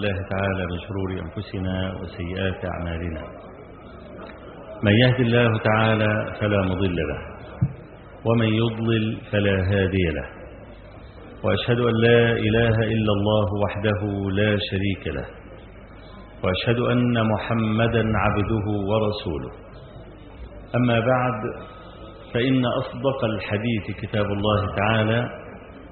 بالله تعالى من شرور أنفسنا وسيئات أعمالنا. من يهد الله تعالى فلا مضل له ومن يضلل فلا هادي له. وأشهد أن لا إله إلا الله وحده لا شريك له وأشهد أن محمدا عبده ورسوله. أما بعد فإن أصدق الحديث كتاب الله تعالى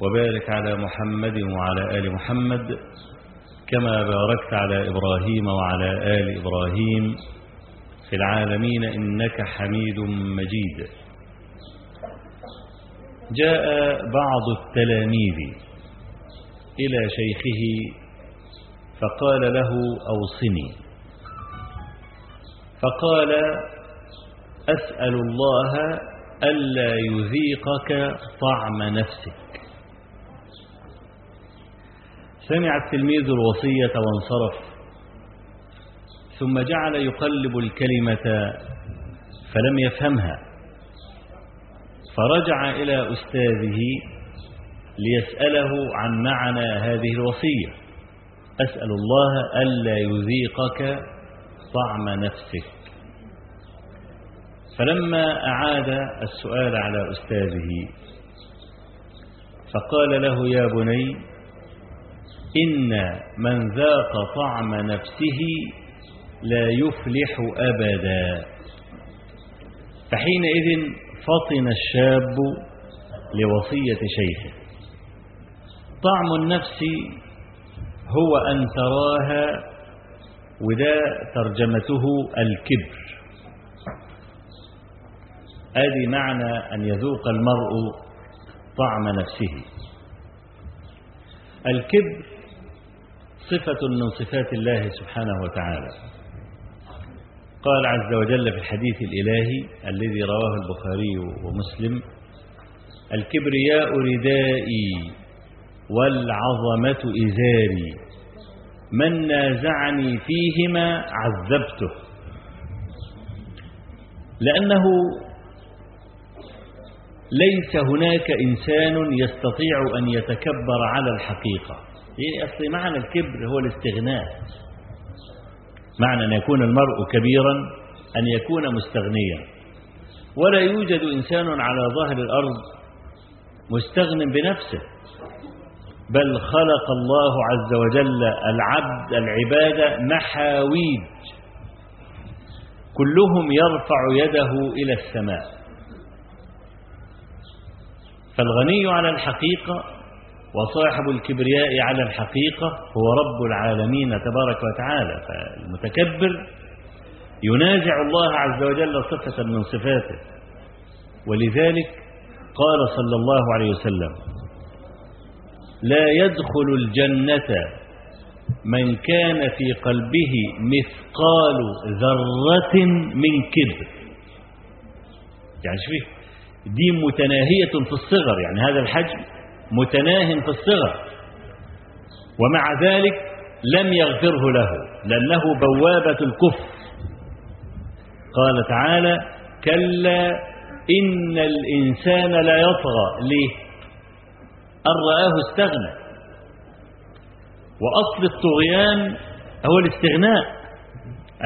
وبارك على محمد وعلى آل محمد كما باركت على إبراهيم وعلى آل إبراهيم في العالمين إنك حميد مجيد. جاء بعض التلاميذ إلى شيخه فقال له أوصني. فقال أسأل الله ألا يذيقك طعم نفسك. سمع التلميذ الوصية وانصرف ثم جعل يقلب الكلمة فلم يفهمها فرجع إلى أستاذه ليسأله عن معنى هذه الوصية أسأل الله ألا يذيقك طعم نفسك. فلما أعاد السؤال على أستاذه فقال له يا بني إن من ذاق طعم نفسه لا يفلح أبدا. فحينئذ فطن الشاب لوصية شيخه. طعم النفس هو أن تراها وده ترجمته الكبر. ادي معنى أن يذوق المرء طعم نفسه. الكبر صفة من صفات الله سبحانه وتعالى. قال عز وجل في الحديث الإلهي الذي رواه البخاري ومسلم الكبرياء ردائي والعظمة إزاري من نازعني فيهما عذبته. لأنه ليس هناك إنسان يستطيع أن يتكبر على الحقيقة. يعني أصل معنى الكبر هو الاستغناء. معنى أن يكون المرء كبيرا أن يكون مستغنيا. ولا يوجد إنسان على ظهر الأرض مستغن بنفسه. بل خلق الله عز وجل العبد العبادة محاويج. كلهم يرفع يده إلى السماء. فالغني على الحقيقة وصاحب الكبرياء على الحقيقة هو رب العالمين تبارك وتعالى. فالمتكبر ينازع الله عز وجل صفة من صفاته. ولذلك قال صلى الله عليه وسلم لا يدخل الجنة من كان في قلبه مثقال ذرة من كبر. يعني شوف دي متناهية في الصغر يعني هذا الحجم متناه في الصغر ومع ذلك لم يغفره له لأنه بوابة الكفر. قال تعالى كلا إن الإنسان لا يطغى ليه؟ أن رآه استغنى. وأصل الطغيان هو الاستغناء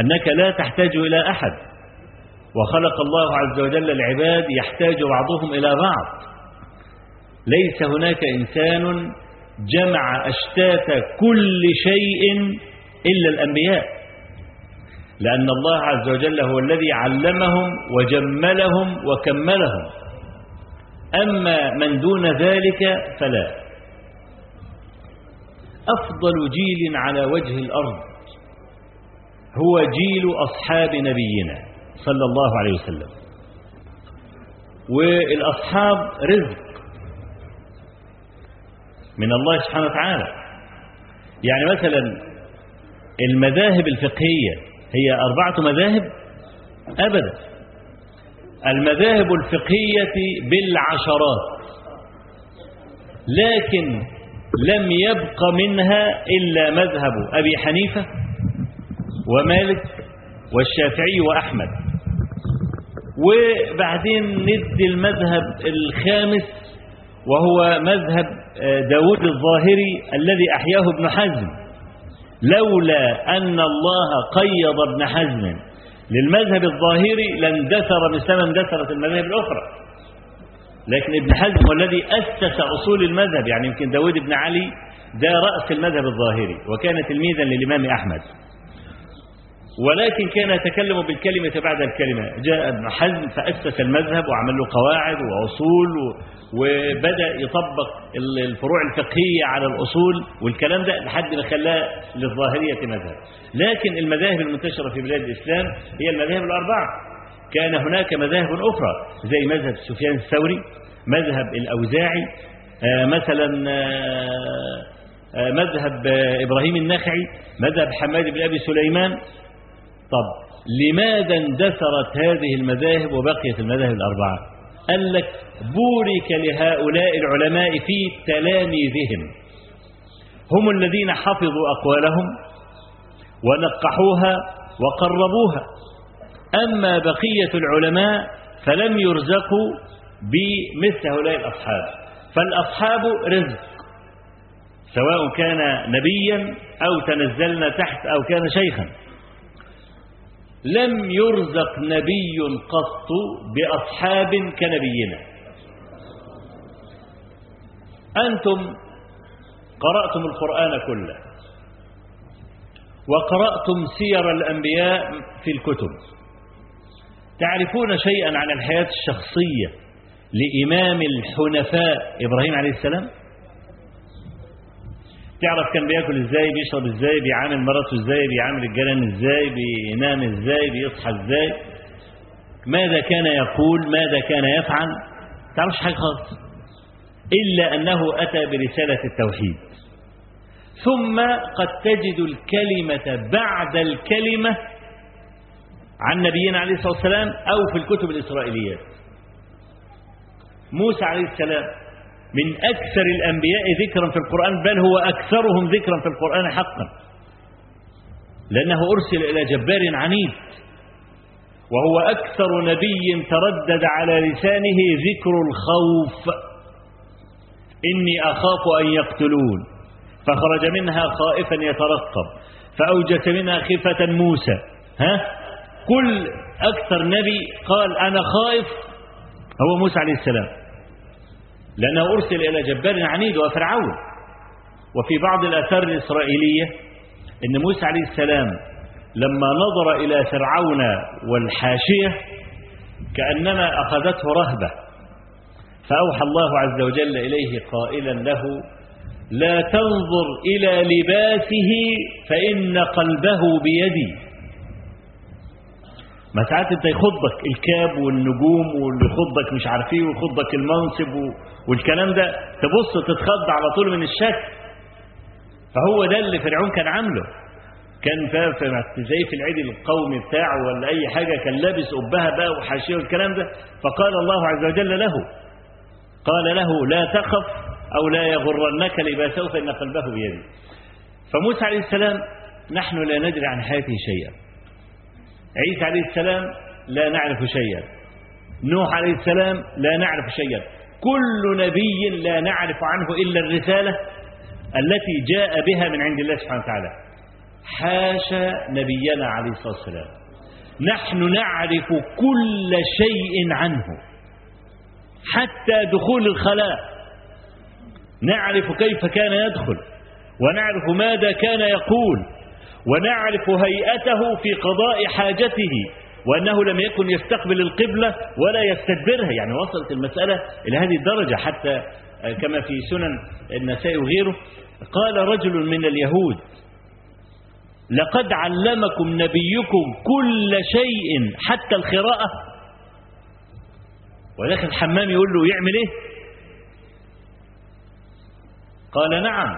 أنك لا تحتاج إلى أحد. وخلق الله عز وجل العباد يحتاج بعضهم إلى بعض. ليس هناك إنسان جمع أشتات كل شيء إلا الأنبياء لأن الله عز وجل هو الذي علمهم وجملهم وكملهم. أما من دون ذلك فلا. أفضل جيل على وجه الأرض هو جيل أصحاب نبينا صلى الله عليه وسلم والأصحاب رزق. من الله سبحانه وتعالى. يعني مثلا المذاهب الفقهية هي أربعة مذاهب؟ أبدا. المذاهب الفقهية بالعشرات. لكن لم يبق منها إلا مذهب أبي حنيفة ومالك والشافعي وأحمد. وبعدين ندي المذهب الخامس وهو مذهب داود الظاهري الذي أحياه ابن حزم لولا أن الله قيض ابن حزم. للمذهب الظاهري لاندثر مثلما اندثرت المذاهب الأخرى. لكن ابن حزم هو الذي أسس أصول المذهب. يعني يمكن داود بن علي ده رأس المذهب الظاهري وكان تلميذا للإمام أحمد. ولكن كان يتكلم بالكلمة بعد الكلمة. جاء ابن حزم فأسس المذهب وعمل له قواعد وأصول وبدأ يطبق الفروع الفقهية على الأصول والكلام ده لحد ما خلاه للظاهرية مذهب. لكن المذاهب المنتشرة في بلاد الإسلام هي المذاهب الأربعة. كان هناك مذاهب أخرى زي مذهب سفيان الثوري مذهب الأوزاعي آه مثلا آه آه مذهب إبراهيم النخعي مذهب حماد بن أبي سليمان طب لماذا اندثرت هذه المذاهب وبقيت المذاهب الأربعة؟ قال لك بورك لهؤلاء العلماء في تلاميذهم. هم الذين حفظوا أقوالهم ونقحوها وقربوها. أما بقية العلماء فلم يرزقوا بمثل هؤلاء الأصحاب. فالأصحاب رزق سواء كان نبيا أو تنزلنا تحت أو كان شيخا. لم يرزق نبي قط بأصحاب كنبينا. أنتم قرأتم القرآن كله وقرأتم سير الأنبياء في الكتب. تعرفون شيئا عن الحياة الشخصية لإمام الحنفاء إبراهيم عليه السلام؟ تعرف كان بياكل إزاي بيشرب إزاي بيعامل مراته إزاي بيعامل الجيران إزاي بينام إزاي بيصحى إزاي. ماذا كان يقول؟ ماذا كان يفعل؟ تعرفش حاجة خالص. إلا أنه أتى برسالة التوحيد. ثم قد تجد الكلمة بعد الكلمة عن نبينا عليه الصلاة والسلام أو في الكتب الاسرائيليات موسى عليه السلام من أكثر الأنبياء ذكرا في القرآن بل هو أكثرهم ذكرا في القرآن حقا. لأنه أرسل إلى جبار عنيد وهو أكثر نبي تردد على لسانه ذكر الخوف. إني أخاف أن يقتلون. فخرج منها خائفا يترقب. فأوجس منها خفة موسى. ها؟ كل أكثر نبي قال أنا خائف. هو موسى عليه السلام. لأنه أرسل إلى جبار عنيد وفرعون. وفي بعض الآثار الإسرائيلية أن موسى عليه السلام لما نظر إلى فرعون والحاشية كأنما أخذته رهبة. فأوحى الله عز وجل إليه قائلا له لا تنظر إلى لباسه فإن قلبه بيدي. ما ساعات انت يخضك الكاب والنجوم واللي يخضك مش عارف إيه ويخضك المنصب والكلام ده تبص تتخض على طول من الشك. فهو ده اللي فرعون كان عامله. كان زي في العيد القومي بتاعه ولا أي حاجة كان لابس قبها بقى وحاشية والكلام ده. فقال الله عز وجل له قال له لا تخف أو لا يغرنك لباسه فان قلبه بيده. فموسى عليه السلام نحن لا ندري عن حياته شيئا. عيسى عليه السلام لا نعرف شيئا. نوح عليه السلام لا نعرف شيئا. كل نبي لا نعرف عنه إلا الرسالة التي جاء بها من عند الله سبحانه وتعالى. حاشا نبينا عليه الصلاة والسلام. نحن نعرف كل شيء عنه. حتى دخول الخلاء. نعرف كيف كان يدخل. ونعرف ماذا كان يقول. ونعرف هيئته في قضاء حاجته وأنه لم يكن يستقبل القبلة ولا يستدبرها. يعني وصلت المسألة إلى هذه الدرجة حتى كما في سنن النساء وغيره. قال رجل من اليهود لقد علمكم نبيكم كل شيء حتى الخراءة وداخل الحمام يقول له يعمل إيه؟ قال نعم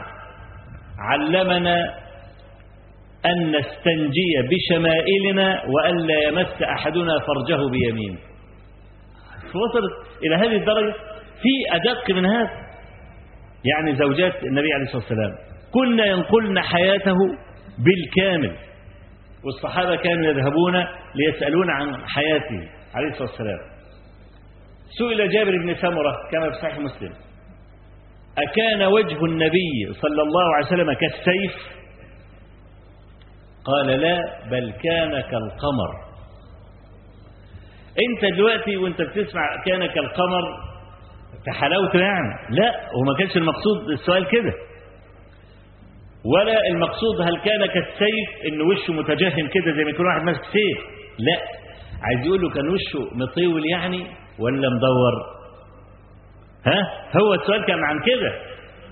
علمنا أن نستنجي بشمائلنا وألا يمس أحدنا فرجه بيمينه وصلت إلى هذه الدرجة. في أدق من هذا. يعني زوجات النبي عليه الصلاة والسلام. كنا ينقلن حياته بالكامل. والصحابة كانوا يذهبون ليسألون عن حياته عليه الصلاة والسلام. سئل جابر بن سمرة كما في صحيح مسلم. أكان وجه النبي صلى الله عليه وسلم كالسيف؟ قال لا بل كان كالقمر. انت دلوقتي وانت بتسمع كان كالقمر كحلاوته يعني. لا وما كانش المقصود السؤال كده. ولا المقصود هل كان كالسيف إن وشه متجهم كده زي ما يكون واحد ماسك سيف. لا عايز يقول له كان وشه مطول يعني ولا مدور. ها؟ هو السؤال كان عن كده.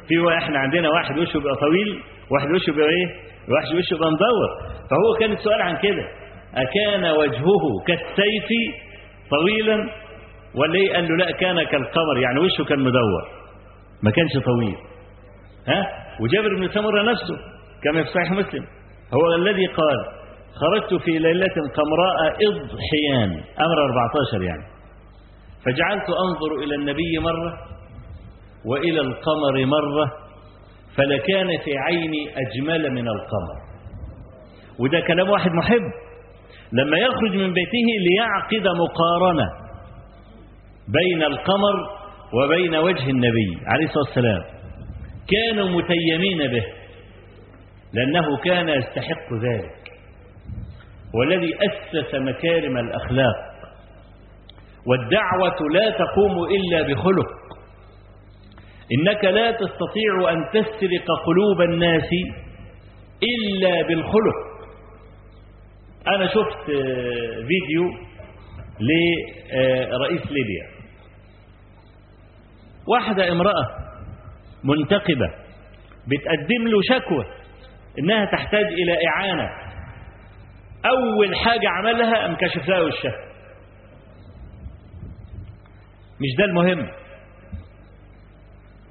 في إحنا عندنا واحد وشه بيبقى طويل واحد وشه بيبقى إيه؟ واحد وشه بيبقى مدور؟ فهو كان السؤال عن كده. أكان وجهه كالسيف طويلا؟ ولا إيه قال له لا كان كالقمر يعني وشه كان مدور. ما كانش طويل. ها؟ وجابر بن سمرة نفسه كما في صحيح مسلم. هو الذي قال خرجت في ليلة قمراء إضحيان أمر 14 يعني. فجعلت أنظر إلى النبي مرة وإلى القمر مرة فلكان في عيني أجمل من القمر. وده كلام واحد محب. لما يخرج من بيته ليعقد مقارنة بين القمر وبين وجه النبي عليه الصلاة والسلام. كانوا متيمين به لأنه كان يستحق ذلك. والذي أسس مكارم الأخلاق. والدعوة لا تقوم إلا بخلق. إنك لا تستطيع أن تسرق قلوب الناس إلا بالخلق. أنا شفت فيديو لرئيس ليبيا. واحدة امرأة منتقبة بتقدم له شكوى إنها تحتاج إلى إعانة. أول حاجة عملها انكشف لها وشها. مش ده المهم؟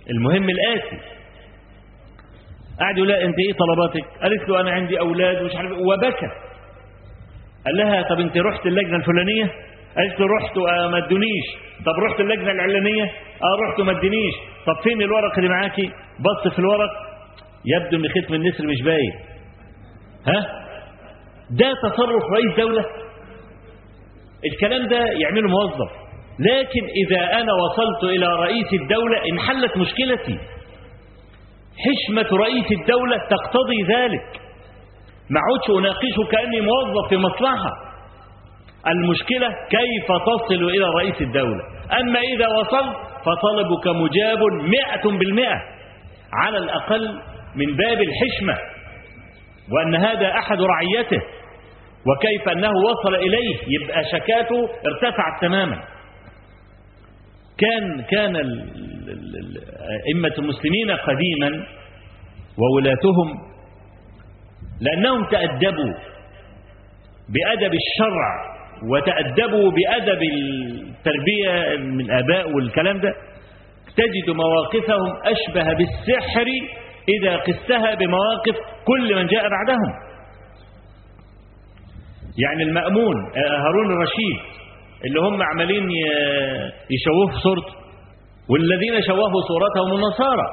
المهم الآتي. قعد يقول لها أنت إيه طلباتك؟ قالت له أنا عندي أولاد ومش عارف وبكى. قال لها طب أنت رحت اللجنة الفلانية؟ قالت له رحت وما ادونيش. طب رحت اللجنة العلانية؟ آه رحت وما ادونيش طب فين الورق اللي معاكي؟ بص في الورق. يبدو إن ختم النسر مش باين. ها؟ ده تصرف رئيس دولة. الكلام ده يعمله موظف. لكن إذا أنا وصلت إلى رئيس الدولة انحلت مشكلتي. حشمة رئيس الدولة تقتضي ذلك. ما عودش أناقشه كأني موظف في مصلحة. المشكلة كيف تصل إلى رئيس الدولة؟ أما إذا وصلت فطلبك مجاب مئة بالمئة. على الأقل من باب الحشمة. وأن هذا أحد رعيته. وكيف أنه وصل إليه؟ يبقى شكاته ارتفعت تماما. كان كان أئمة المسلمين قديما وولاتهم لأنهم تأدبوا بأدب الشرع وتأدبوا بأدب التربية من الآباء والكلام ده. تجد مواقفهم أشبه بالسحر إذا قستها بمواقف كل من جاء بعدهم. يعني المأمون هارون الرشيد اللي هم عمالين يشوهوا صورته. والذين شوهوا صورتهم النصارى.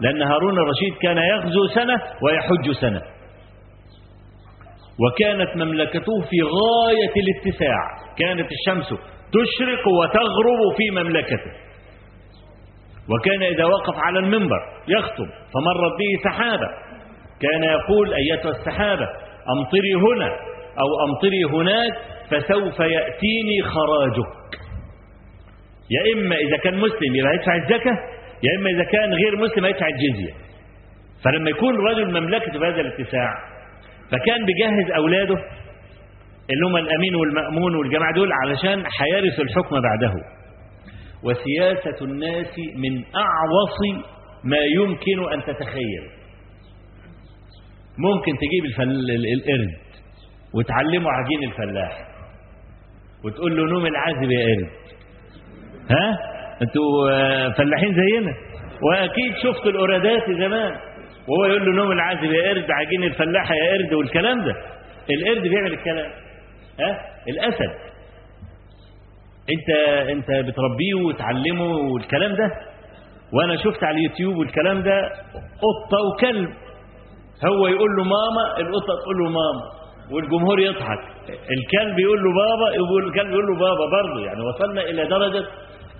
لأن هارون الرشيد كان يغزو سنة ويحج سنة. وكانت مملكته في غاية الاتساع. كانت الشمس تشرق وتغرب في مملكته. وكان إذا وقف على المنبر يخطب. فمرت به سحابة. كان يقول أيتها السحابة أمطري هنا. أو أمطري هناك فسوف يأتيني خراجك. يا إما إذا كان مسلم يبقى يدفع الزكاة يا إما إذا كان غير مسلم يدفع الجزية. فلما يكون رجل مملكته بهذا الاتساع فكان بيجهز أولاده اللي هم الأمين والمأمون والجماعة دول علشان هيرثوا الحكم بعده. وسياسة الناس من أعوص ما يمكن أن تتخيل. ممكن تجيب. القرد وتعلمه عجين الفلاح. وتقول له نوم العازب يا قرد. ها؟ أنتوا فلاحين زينا؟ واكيد شفتوا القرادات زمان وهو يقول له نوم العازب يا قرد عجين الفلاحة يا قرد والكلام ده. القرد بيعمل الكلام. ها؟ الأسد. انت انت بتربيه وتعلمه والكلام ده؟ وأنا شفت على اليوتيوب والكلام ده قطة وكلب. هو يقول له ماما القطة تقول له ماما. والجمهور يضحك. الكلب يقول له بابا يقول الكلب يقول له بابا برضه. يعني وصلنا إلى درجة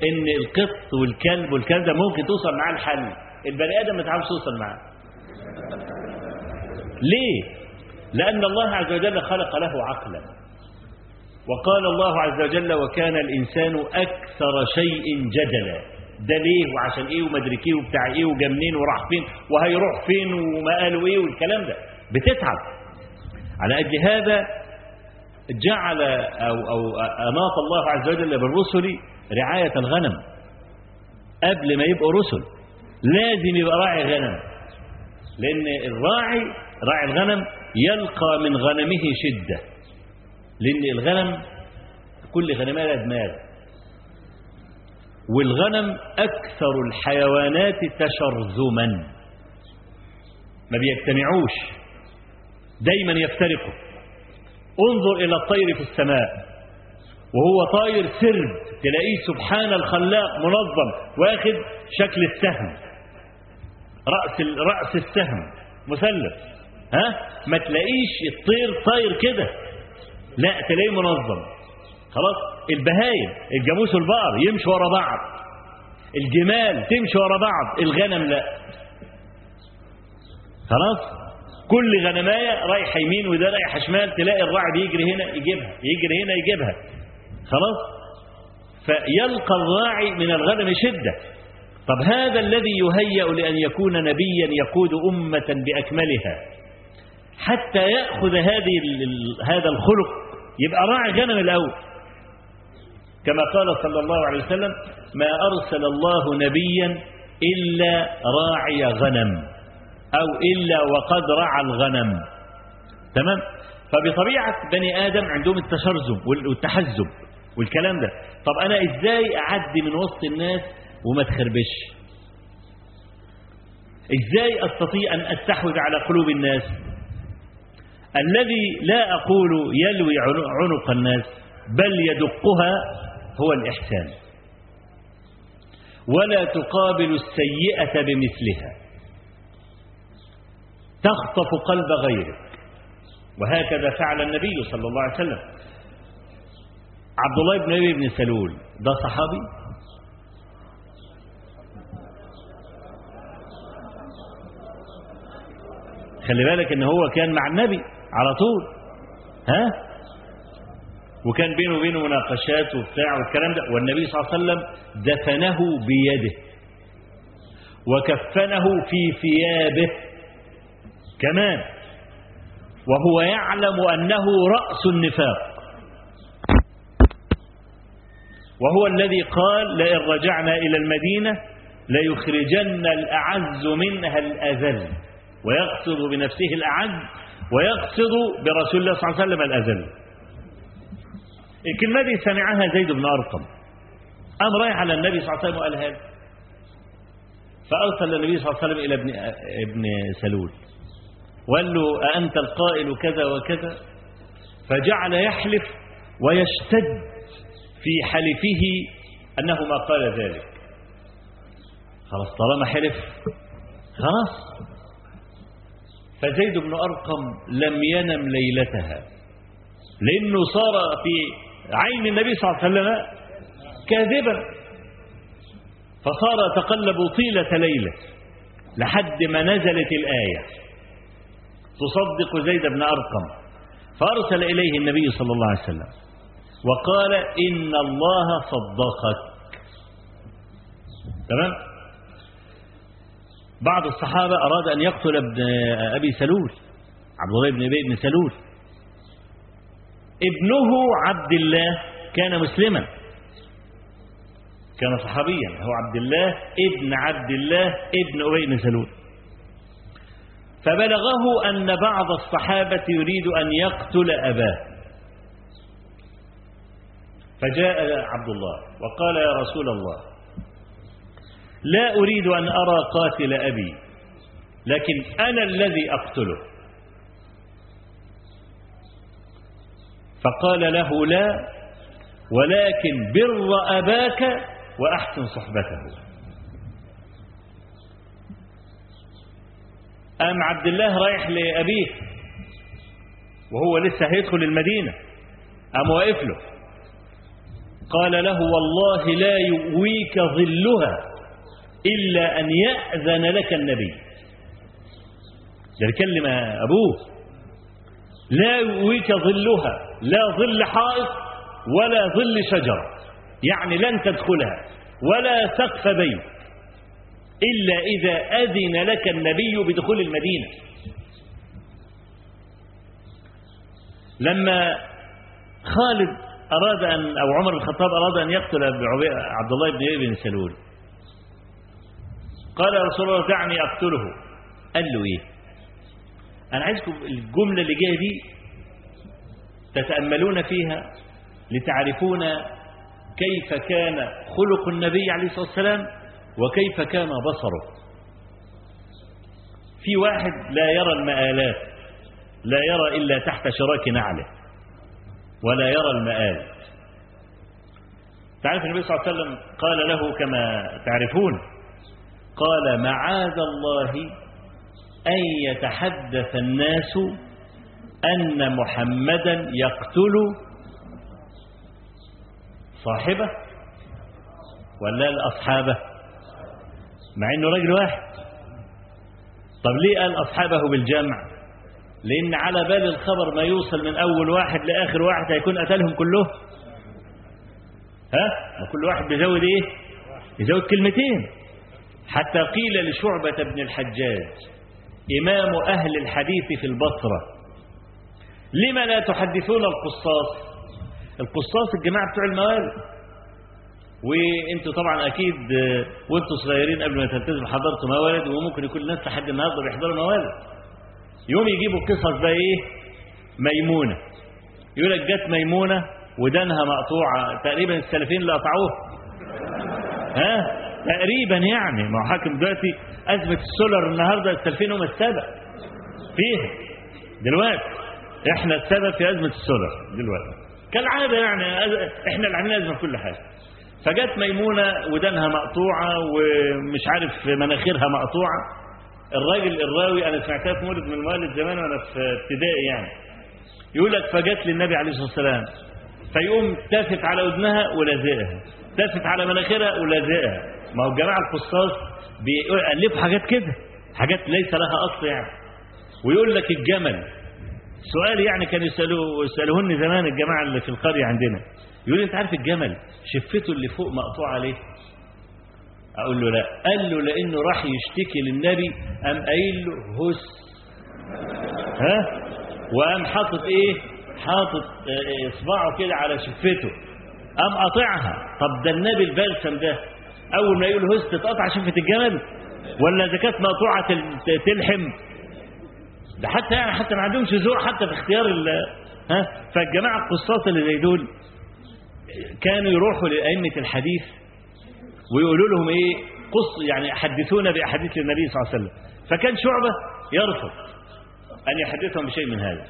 إن القط والكلب والكلام ده ممكن توصل معاه الحل. البني آدم ما تعرفش توصل معاه. ليه؟ لأن الله عز وجل خلق له عقلا. وقال الله عز وجل وكان الإنسان أكثر شيء جدلا. ده ليه؟ وعشان إيه؟ ومدري إيه وبتاع إيه؟ وجا منين وراح فين؟ وهيروح فين؟ وما قالوا إيه؟ والكلام ده. بتتعب. على أجل هذا جعل أو, أو أناط الله عز وجل بالرسل رعاية الغنم قبل ما يبقوا رسل. لازم يبقى راعي غنم لأن الراعي راعي الغنم يلقى من غنمه شدة. لأن الغنم كل غنمها لها دماغ. والغنم أكثر الحيوانات تشرذما. ما بيجتمعوش. دايما يفترقوا انظر إلى الطير في السماء وهو طاير سرب تلاقيه سبحان الخلاق منظم واخد شكل السهم. رأس رأس السهم مثلث ها؟ ما تلاقيش الطير طاير كده. لا تلاقيه منظم. خلاص؟ البهايم الجاموس والبقر يمشي ورا بعض. الجمال تمشي ورا بعض. الغنم لا. خلاص؟ كل غنماية رايحه يمين وده رايح شمال تلاقي الراعي بيجري هنا يجيبها يجري هنا يجيبها. خلاص؟ فيلقى الراعي من الغنم شدة. طب هذا الذي يهيأ لأن يكون نبيا يقود أمة بأكملها. حتى يأخذ هذه هذا الخلق يبقى راعي غنم الأول. كما قال صلى الله عليه وسلم ما أرسل الله نبيا إلا راعي غنم. أو إلا وقد رعى الغنم. تمام؟ فبطبيعة بني آدم عندهم التشرذم والتحزب والكلام ده. طب أنا إزاي أعدي من وسط الناس وما تخربش؟ إزاي أستطيع أن أستحوذ على قلوب الناس؟ الذي لا أقول يلوي عنق الناس بل يدقها هو الإحسان. ولا تقابل السيئة بمثلها. تخطف قلب غيرك. وهكذا فعل النبي صلى الله عليه وسلم. عبد الله بن أبي بن سلول ده صحابي؟ خلي بالك إن هو كان مع النبي على طول. ها؟ وكان بينه وبينه مناقشات وبتاع والكلام ده. والنبي صلى الله عليه وسلم دفنه بيده. وكفنه في ثيابه. كمان وهو يعلم أنه رأس النفاق. وهو الذي قال لئن رجعنا إلى المدينة ليخرجن الأعز منها الأذل ويقصد بنفسه الأعز ويقصد برسول الله صلى الله عليه وسلم الأذل. الكلمة دي سمعها زيد بن أرقم؟ قام رايح على النبي صلى الله عليه وسلم وقال هذا؟ فأرسل النبي صلى الله عليه وسلم إلى ابن, ابن سلول. وقال له أأنت القائل كذا وكذا؟ فجعل يحلف ويشتد في حلفه أنه ما قال ذلك. خلاص طالما حلف خلاص. فزيد بن أرقم لم ينم ليلتها لأنه صار في عين النبي صلى الله عليه وسلم كاذبا. فصار يتقلب طيلة ليلة لحد ما نزلت الآية. تصدق زيد بن أرقم فأرسل إليه النبي صلى الله عليه وسلم وقال إن الله صدقك. تمام؟ بعض الصحابة أراد أن يقتل ابن أبي سلول عبد الله بن أبي بن سلول. ابنه عبد الله كان مسلما. كان صحابيا هو عبد الله ابن عبد الله ابن أبي بن سلول. فبلغه أن بعض الصحابة يريد أن يقتل أباه. فجاء عبد الله وقال يا رسول الله لا أريد أن أرى قاتل أبي لكن أنا الذي أقتله. فقال له لا ولكن بر أباك وأحسن صحبته. قام عبد الله رايح لأبيه وهو لسه هيدخل المدينة؟ قام واقف له؟ قال له والله لا يؤويك ظلها إلا أن يأذن لك النبي. ده الكلمة أبوه. لا يؤويك ظلها لا ظل حائط ولا ظل شجرة. يعني لن تدخلها ولا سقف بيت. إلا إذا أذن لك النبي بدخول المدينة. لما خالد أراد أن أو عمر الخطاب أراد أن يقتل عبد الله بن بن سلول. قال يا رسول الله دعني أقتله. قال له إيه؟ أنا عايزكم الجملة اللي جاية دي تتأملون فيها لتعرفون كيف كان خلق النبي عليه الصلاة والسلام وكيف كان بصره. في واحد لا يرى المآلات لا يرى إلا تحت شراك نعله ولا يرى المآل. تعرف النبي صلى الله عليه وسلم قال له كما تعرفون قال معاذ الله أن يتحدث الناس أن محمدا يقتل صاحبه ولا الأصحابة. مع أنه رجل واحد. طب ليه قال أصحابه بالجمع؟ لأن على بال الخبر ما يوصل من أول واحد لآخر واحد هيكون قتلهم كلهم. ها؟ كل واحد بيزود إيه؟ يزود كلمتين. حتى قيل لشعبة بن الحجاج إمام أهل الحديث في البصرة لما لا تحدثون القصاص؟ القصاص الجماعة بتوع الموالد وانتوا طبعا أكيد وانتوا صغيرين قبل ما تلتزموا حضرتوا موالد وممكن يكون الناس لحد النهارده بيحضروا موالد يوم يجيبوا قصص بقى إيه؟ ميمونة. يقول لك جت ميمونة ودانها مقطوعة تقريبا السلفين اللي قطعوه ها؟ تقريبا يعني. ما هو حاكم دلوقتي ازمه السولر النهارده السلفين هم السبب. فيها. دلوقتي إحنا السبب في أزمة السولر دلوقتي. كالعادة يعني إحنا اللي عاملين أزمة في كل حاجة. فجت ميمونة ودانها مقطوعة ومش عارف مناخيرها مقطوعة. الراجل الراوي أنا سمعتها في مولد من الموالد زمان وأنا في ابتدائي يعني. يقول لك فجت للنبي عليه الصلاة والسلام. فيقوم تافت على ودنها ولازقها تافت على مناخيرها ولازقها ما هو الجماعة القصاص بيألفوا حاجات كده. حاجات ليس لها أصل يعني. ويقول لك الجمل. سؤال يعني كانوا يسألوه يسألوهن زمان الجماعة اللي في القرية عندنا. يقول لي أنت عارف الجمل شفته اللي فوق مقطوع عليه؟ أقول له لا. قال له لأنه راح يشتكي للنبي قام قايل له هس. ها؟ وقام حاطط إيه؟ حاطط إصبعه كده على شفته. قام قاطعها. طب ده النبي البلسم ده. أول ما يقول هس تتقطع شفة الجمل؟ ولا إذا كانت مقطوعة تلحم؟ ده حتى يعني حتى ما عندهمش ذوق حتى في اختيار ها؟ فالجماعة القصاص اللي زي دول كانوا يروحوا لأئمة الحديث ويقولوا لهم إيه قص يعني حدثونا بأحاديث النبي صلى الله عليه وسلم. فكان شعبة يرفض أن يحدثهم بشيء من هذا.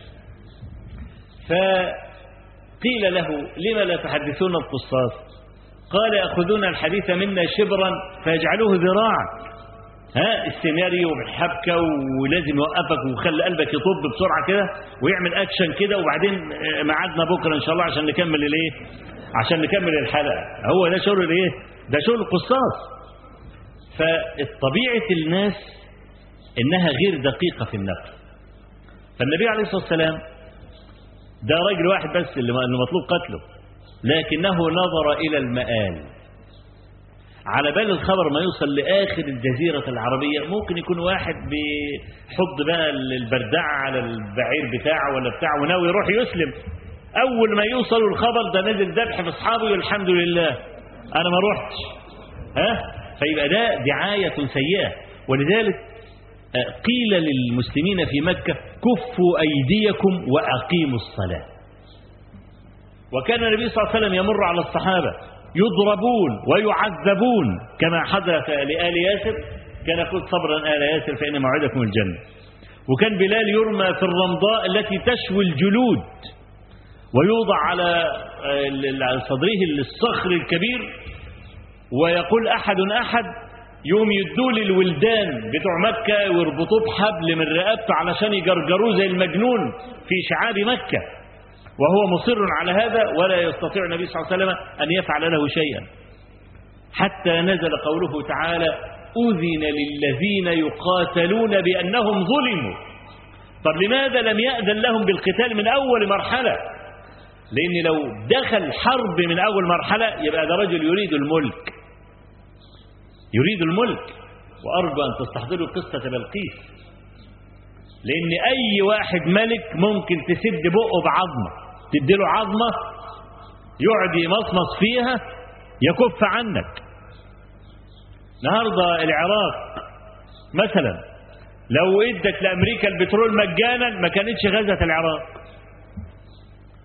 فقيل له لما لا تحدثون القصاص؟ قال يأخذون الحديث منا شبرا فيجعلوه ذراعا. ها السيناريو بالحبكه ولازم يوقفك ويخلي قلبك يطب بسرعة كده ويعمل اكشن كده وبعدين ميعادنا بكرة إن شاء الله عشان نكمل الإيه؟ عشان نكمل الحلقة. هو ده شغل الايه؟ ده شغل القصاص فطبيعه الناس إنها غير دقيقة في النقل. فالنبي عليه الصلاة والسلام ده راجل واحد بس اللي مطلوب قتله. لكنه نظر إلى المآل. على بال الخبر ما يوصل لآخر الجزيرة العربية ممكن يكون واحد بيحط بقى البردعة على البعير بتاعه ولا بتاعه وناوي يروح يسلم. أول ما يوصل الخبر ده نزل ذبح في أصحابه والحمد لله. أنا ما روحتش. ها؟ فيبقى ده دعاية سيئة. ولذلك قيل للمسلمين في مكة كفوا أيديكم وأقيموا الصلاة. وكان النبي صلى الله عليه وسلم يمر على الصحابة يضربون ويعذبون كما حدث لآل ياسر. كان يقول صبرا آل ياسر فإن موعدكم الجنة. وكان بلال يرمى في الرمضاء التي تشوي الجلود. ويوضع على صدره الصخر الكبير ويقول أحد أحد يوم يدوا للولدان بتوع مكة ويربطوه بحبل من رقبته علشان يجرجروه زي المجنون في شعاب مكة. وهو مصر على هذا ولا يستطيع النبي صلى الله عليه وسلم أن يفعل له شيئا. حتى نزل قوله تعالى أذن للذين يقاتلون بأنهم ظلموا. طب لماذا لم يأذن لهم بالقتال من أول مرحلة؟ لأن لو دخل حرب من أول مرحلة يبقى ده رجل يريد الملك. يريد الملك. وأرجو أن تستحضروا قصة بلقيس. لأن أي واحد ملك ممكن تسد بقه بعظمة. تديله عظمة يقعد يمصمص فيها يكف عنك. النهارده العراق مثلا لو ادت لأمريكا البترول مجانا ما كانتش غزت العراق.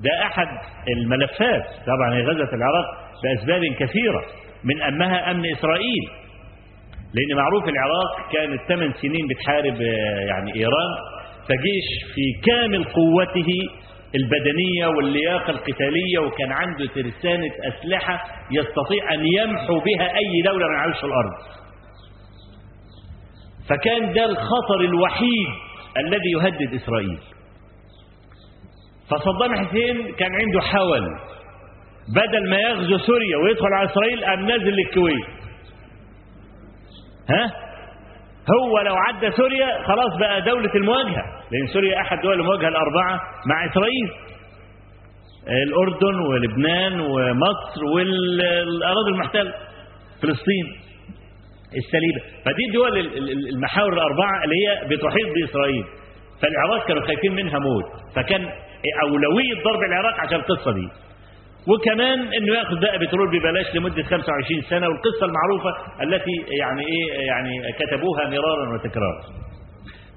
ده أحد الملفات. طبعا هي غزت العراق بأسباب كثيرة من أمها أمن إسرائيل لأن معروف العراق كانت ثمان سنين بتحارب يعني إيران فجيش في كامل قوته البدنية واللياقة القتالية وكان عنده ترسانة أسلحة يستطيع أن يمحو بها أي دولة من عرش الأرض. فكان ده الخطر الوحيد الذي يهدد إسرائيل. فصدام حسين كان عنده حول بدل ما يغزو سوريا ويدخل على إسرائيل قام نازل للكويت. ها؟ هو لو عدى سوريا خلاص بقى دولة المواجهة لأن سوريا أحد دول المواجهة الأربعة مع إسرائيل. الأردن ولبنان ومصر والأراضي المحتلة فلسطين السليبة. فدي الدول المحاور الأربعة اللي هي بتحيط بإسرائيل. فالعراق كانوا خايفين منها موت فكان أولوية ضرب العراق عشان القصة دي وكمان إنه يأخذ بقى بترول ببلاش لمدة 25 سنة والقصة المعروفة التي يعني إيه يعني كتبوها مرارا وتكرارا.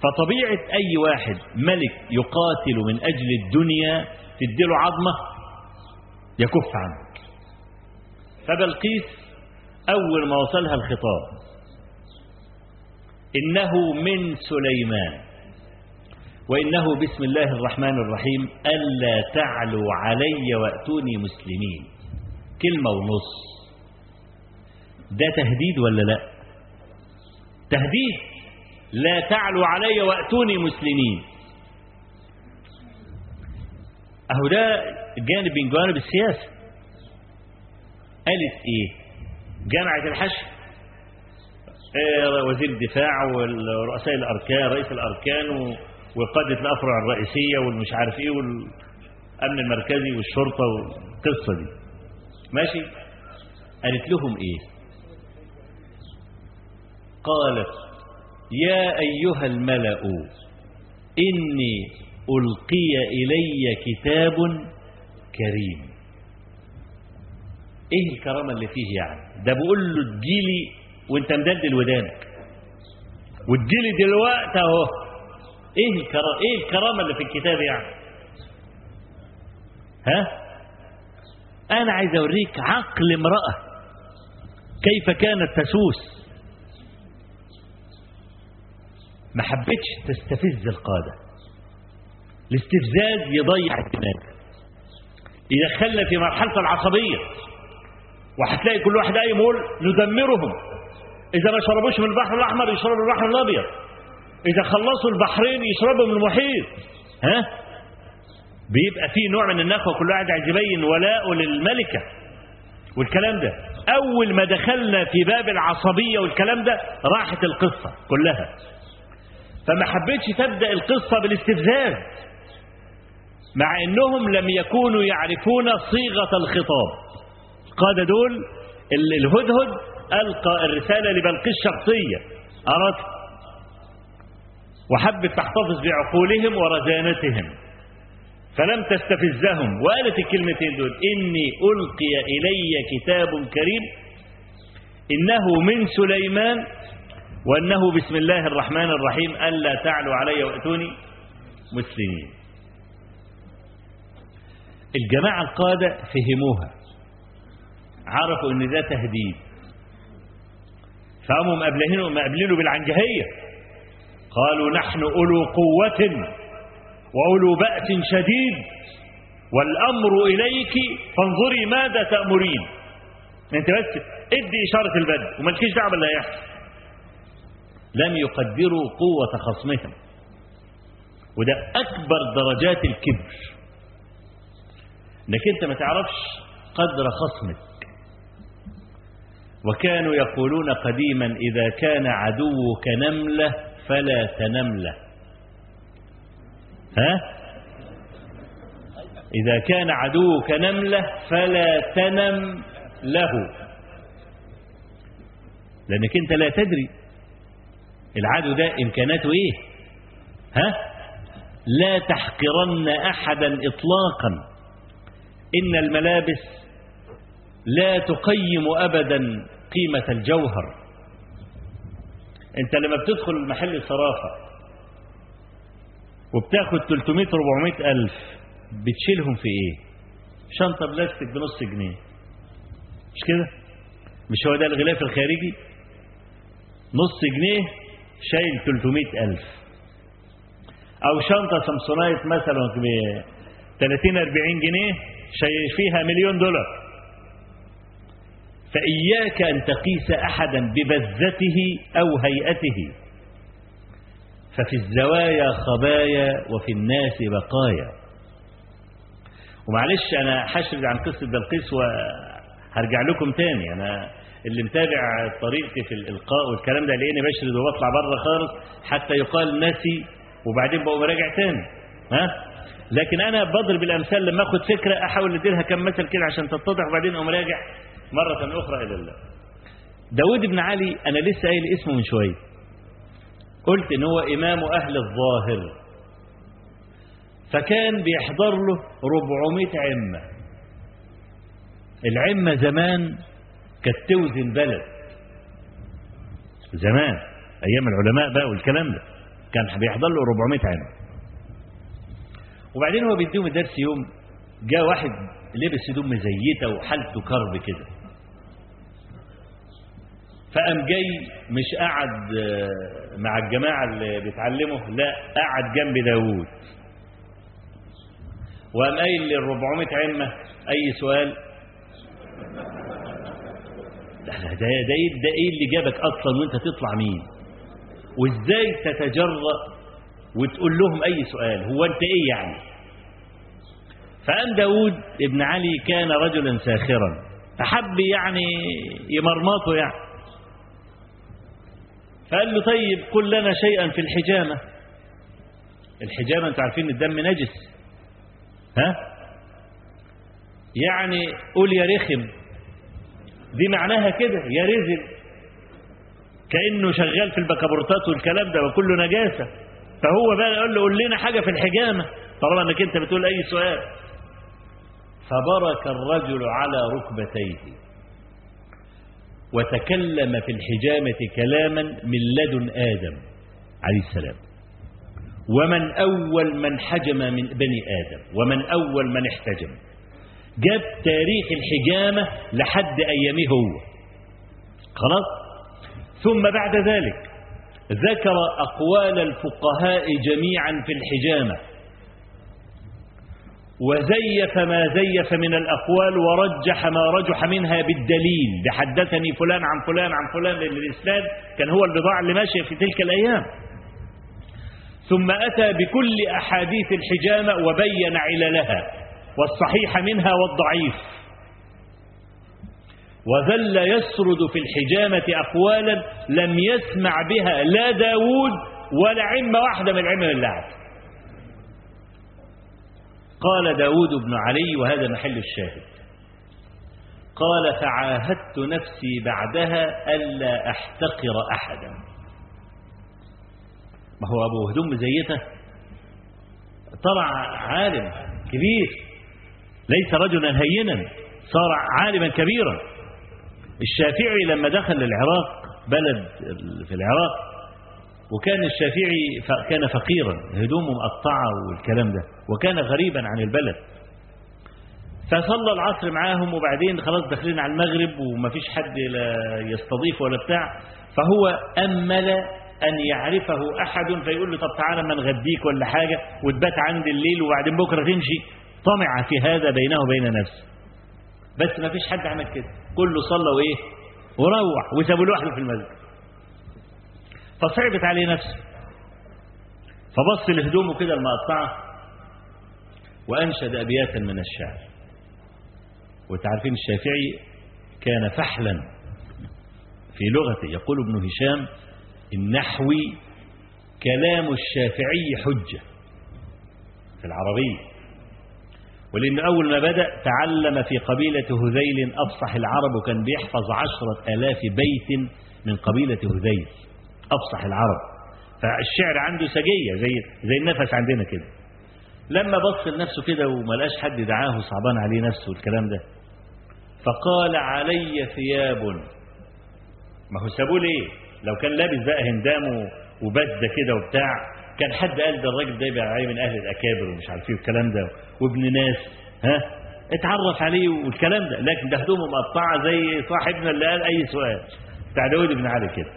فطبيعة أي واحد ملك يقاتل من أجل الدنيا تديله عظمة يكف عنك. فبلقيس أول ما وصلها الخطاب إنه من سليمان وإنه بسم الله الرحمن الرحيم ألا تعلوا علي وأتوني مسلمين. كلمة ونص. ده تهديد ولا لا؟ تهديد. لا تعلوا علي وأتوني مسلمين. أهو ده جانب من جوانب السياسة. قالت إيه؟ جامعة الحشد وزير الدفاع ورؤساء الأركان رئيس الأركان و وقادة الأفرع الرئيسية والمش عارف إيه والأمن المركزي والشرطة والقصة دي. ماشي؟ قالت لهم إيه؟ قالت يا أيها الملأ إني ألقي إلي كتاب كريم. إيه الكرامة اللي فيه يعني؟ ده بقول له تجيلي وأنت مدلدل ودانك. وتجيلي دلوقتي أهو. إيه الكرامة إيه الكرامة اللي في الكتاب يعني؟ ها؟ أنا عايز أوريك عقل امرأة كيف كانت تسوس. ما حبتش تستفز القادة. الاستفزاز يضيع الدماغ يدخلنا في مرحلة العصبية وهتلاقي كل واحد قايم يقول ندمرهم. إذا ما شربوش من البحر الأحمر يشربوا البحر الأبيض. إذا خلصوا البحرين يشربوا من المحيط. ها؟ بيبقى في نوع من النخوة كل واحد عايز يبين ولاءه للملكة. والكلام ده أول ما دخلنا في باب العصبية والكلام ده راحت القصة كلها. فما حبيتش تبدأ القصة بالاستفزاز مع أنهم لم يكونوا يعرفون صيغة الخطاب. قاد دول الهدهد ألقى الرسالة لبلقيس شخصية. أردت وحبت تحتفظ بعقولهم ورزانتهم. فلم تستفزهم. وقالت الكلمتين دول. إني ألقي إلي كتاب كريم. إنه من سليمان. وأنه بسم الله الرحمن الرحيم. ألا تعلوا علي وأتوني مسلمين. الجماعة القادة فهموها. عرفوا إن ده تهديد. فقاموا مقابلينه بالعنجهية. قالوا نحن أولو قوة وأولو بأس شديد والأمر إليك فانظري ماذا تأمرين. أنت بس ادي إشارة البدء ومالكيش دعوة باللي هيحصل لم يقدروا قوة خصمهم. وده أكبر درجات الكبر. إنك أنت ما تعرفش قدر خصمك. وكانوا يقولون قديما إذا كان عدوك نملة فلا تنملة. ها؟ إذا كان عدوك نملة فلا تنم له لأنك أنت لا تدري العدو ده إمكاناته إيه. ها؟ لا تحقرن أحدا إطلاقا. إن الملابس لا تقيم أبدا قيمة الجوهر. أنت لما بتدخل محل الصرافة وبتاخد 300 400 ألف بتشيلهم في إيه؟ شنطة بلاستيك بنص جنيه. مش كده؟ مش هو ده الغلاف الخارجي؟ نص جنيه شايل 300 ألف. أو شنطة سامسونايت مثلا ب 30 40 جنيه شايل فيها مليون دولار. فإياك أن تقيس أحدا ببذته أو هيئته. ففي الزوايا خبايا وفي الناس بقايا. ومعلش أنا حشرد عن قصة بلقيس وهرجع لكم تاني. أنا اللي متابع طريقتي في الإلقاء والكلام ده لقيني بشرد وبطلع بره خالص حتى يقال ناسي وبعدين بقوا براجع تاني. ها؟ لكن أنا بضرب الأمثال لما أخد فكرة أحاول أديرها كم مثل كده عشان تتضح وبعدين أقوم راجع مرة أخرى إلى الله. داود بن علي أنا لسه قايل اسمه من شوية. قلت إن هو إمام أهل الظاهر. فكان بيحضر له 400 عمة. العمة زمان كانت توزن بلد. زمان. أيام العلماء بقى والكلام ده. كان بيحضر له 400 عمة. وبعدين هو بيديهم الدرس يوم جاء واحد لبس هدوم مزيتة وحالته كرب كده. فقام جاي مش قعد مع الجماعة اللي بيتعلموا لا قعد جنب داوود. وقام قايل لل 400 عمة أي سؤال؟ ده ده ده إيه ده إيه اللي جابك أصلا وأنت تطلع مين؟ وإزاي تتجرأ وتقول لهم أي سؤال؟ هو أنت إيه يعني؟ فقام داود ابن علي كان رجلا ساخرا. فحب يعني يمرمطه يعني. فقال له طيب قل لنا شيئا في الحجامة. الحجامة أنتوا عارفين الدم نجس. ها؟ يعني قول يا رخم. دي معناها كده يا رزل كأنه شغال في البكابورتات والكلام ده وكله نجاسة. فهو بقى يقول له قول لنا حاجة في الحجامة. طالما إنك أنت بتقول أي سؤال. فبرك الرجل على ركبتيه. وتكلم في الحجامة كلاما من لدن آدم عليه السلام. ومن أول من حجم من بني آدم ومن أول من احتجم. جاب تاريخ الحجامة لحد أيامه هو. خلاص؟ ثم بعد ذلك ذكر أقوال الفقهاء جميعا في الحجامة. وزيف ما زيف من الأقوال ورجح ما رجح منها بالدليل. بحدثني فلان عن فلان عن فلان لأن كان هو البضاعة اللي ماشية في تلك الأيام. ثم أتى بكل أحاديث الحجامة وبين عللها والصحيح منها والضعيف. وظل يسرد في الحجامة أقوالا لم يسمع بها لا داود ولا عمة واحدة من العمم اللعب قال داود بن علي وهذا محل الشاهد. قال فعاهدت نفسي بعدها ألا أحتقر أحدا. ما هو أبو هدوم مزيته طلع عالم كبير ليس رجلا هينا صار عالما كبيرا. الشافعي لما دخل العراق بلد في العراق وكان الشافعي كان فقيرا هدومه مقطعة والكلام ده. وكان غريبا عن البلد. فصلى العصر معاهم وبعدين خلاص داخلين على المغرب وما فيش حد لا يستضيف ولا بتاع. فهو أمل أن يعرفه أحد فيقول له طب تعالى ما نغديك ولا حاجة وتبات عند الليل وبعدين بكرة تمشي. طمع في هذا بينه وبين نفسه. بس ما فيش حد عمل كده. كله صلى وإيه؟ وروح وسابوا لوحده في المسجد. فصعبت عليه نفسه. فبص لهدومه كده المقطعة. وأنشد أبياتا من الشعر. وتعرفين الشافعي كان فحلا في لغته. يقول ابن هشام النحوي كلام الشافعي حجة. في العربية ولأن أول ما بدأ تعلم في قبيلة هذيل أفصح العرب وكان بيحفظ عشرة آلاف بيت من قبيلة هذيل. أفصح العرب. فالشعر عنده سجية زي, زي النفس عندنا كده. لما بص لنفسه كده وما لقاش حد دعاه صعبان عليه نفسه والكلام ده فقال علي ثياب. ما هو سابوه ليه؟ لو كان لابس بقى هندام وبدة كده وبتاع كان حد قال ده الراجل ده يبقى من أهل الأكابر ومش عارف إيه والكلام ده وابن ناس ها؟ اتعرف عليه والكلام ده لكن ده هدومه مقطعة زي صاحبنا اللي قال أي سؤال بتاع داود بن علي كده.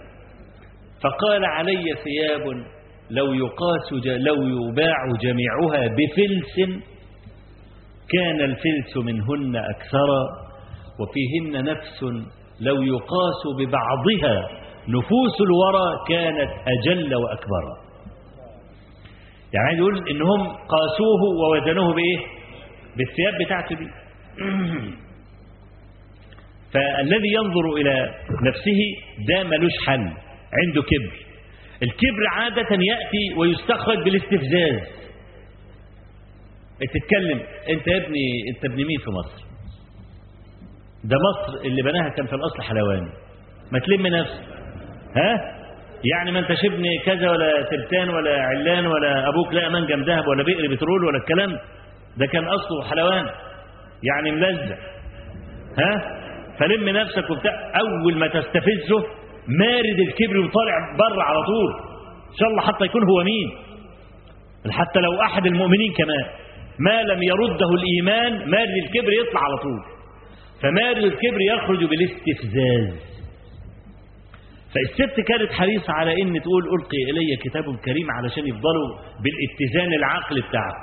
فقال علي ثياب. لو يقاس لو يباع جميعها بفلس كان الفلس منهن أكثر وفيهن نفس لو يقاس ببعضها نفوس الورى كانت أجل وأكبر. يعني يقول إنهم قاسوه ووزنوه بإيه؟ بالثياب بتاعته دي. فالذي ينظر إلى نفسه ده ملوش حل عنده كبر. الكبر عادة يأتي ويستخرج بالاستفزاز. تتكلم انت يا ابني انت ابن مين في مصر؟ ده مصر اللي بناها كان في الأصل حلواني ما تلم نفسك ها؟ يعني ما انتش ابن كذا ولا ترتان ولا علان ولا أبوك لا منجم ذهب ولا بئر بترول ولا الكلام. ده كان أصله حلوان. يعني ملزق. ها؟ فلم نفسك وبتاع. أول ما تستفزه مارد الكبر وطالع بره على طول. إن شاء الله حتى يكون هو مين؟ حتى لو أحد المؤمنين كمان. ما لم يرده الإيمان مارد الكبر يطلع على طول. فمارد الكبر يخرج بالاستفزاز. فالست كانت حريصة على إن تقول ألقي إلي كتاب كريم علشان يفضلوا بالاتزان العقل بتاعه.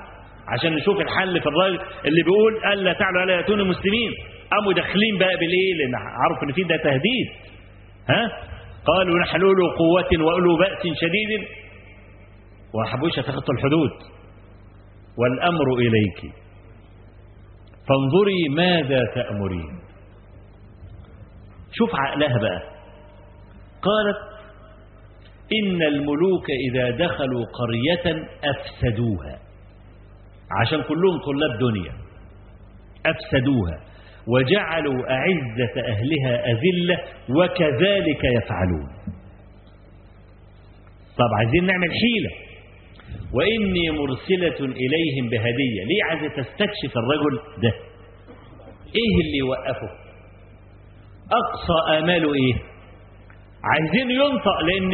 عشان نشوف الحل في الراجل اللي بيقول ألا تعلوا ألا يأتون المسلمين قاموا داخلين بقى بالايه لأن عرفوا إن في ده تهديد. ها؟ قالوا نحن له قوة وأولو بأس شديد. وما حبوش يتخطوا الحدود. والأمر إليك. فانظري ماذا تأمرين. شوف عقلها بقى. قالت إن الملوك إذا دخلوا قرية أفسدوها. عشان كلهم طلاب دنيا. أفسدوها. وجعلوا أعزة أهلها أذلة وكذلك يفعلون. طب عايزين نعمل حيلة. وإني مرسلة إليهم بهدية. ليه عايزة تستكشف الرجل ده؟ إيه اللي يوقفه؟ أقصى آماله إيه؟ عايزين ينطق لأن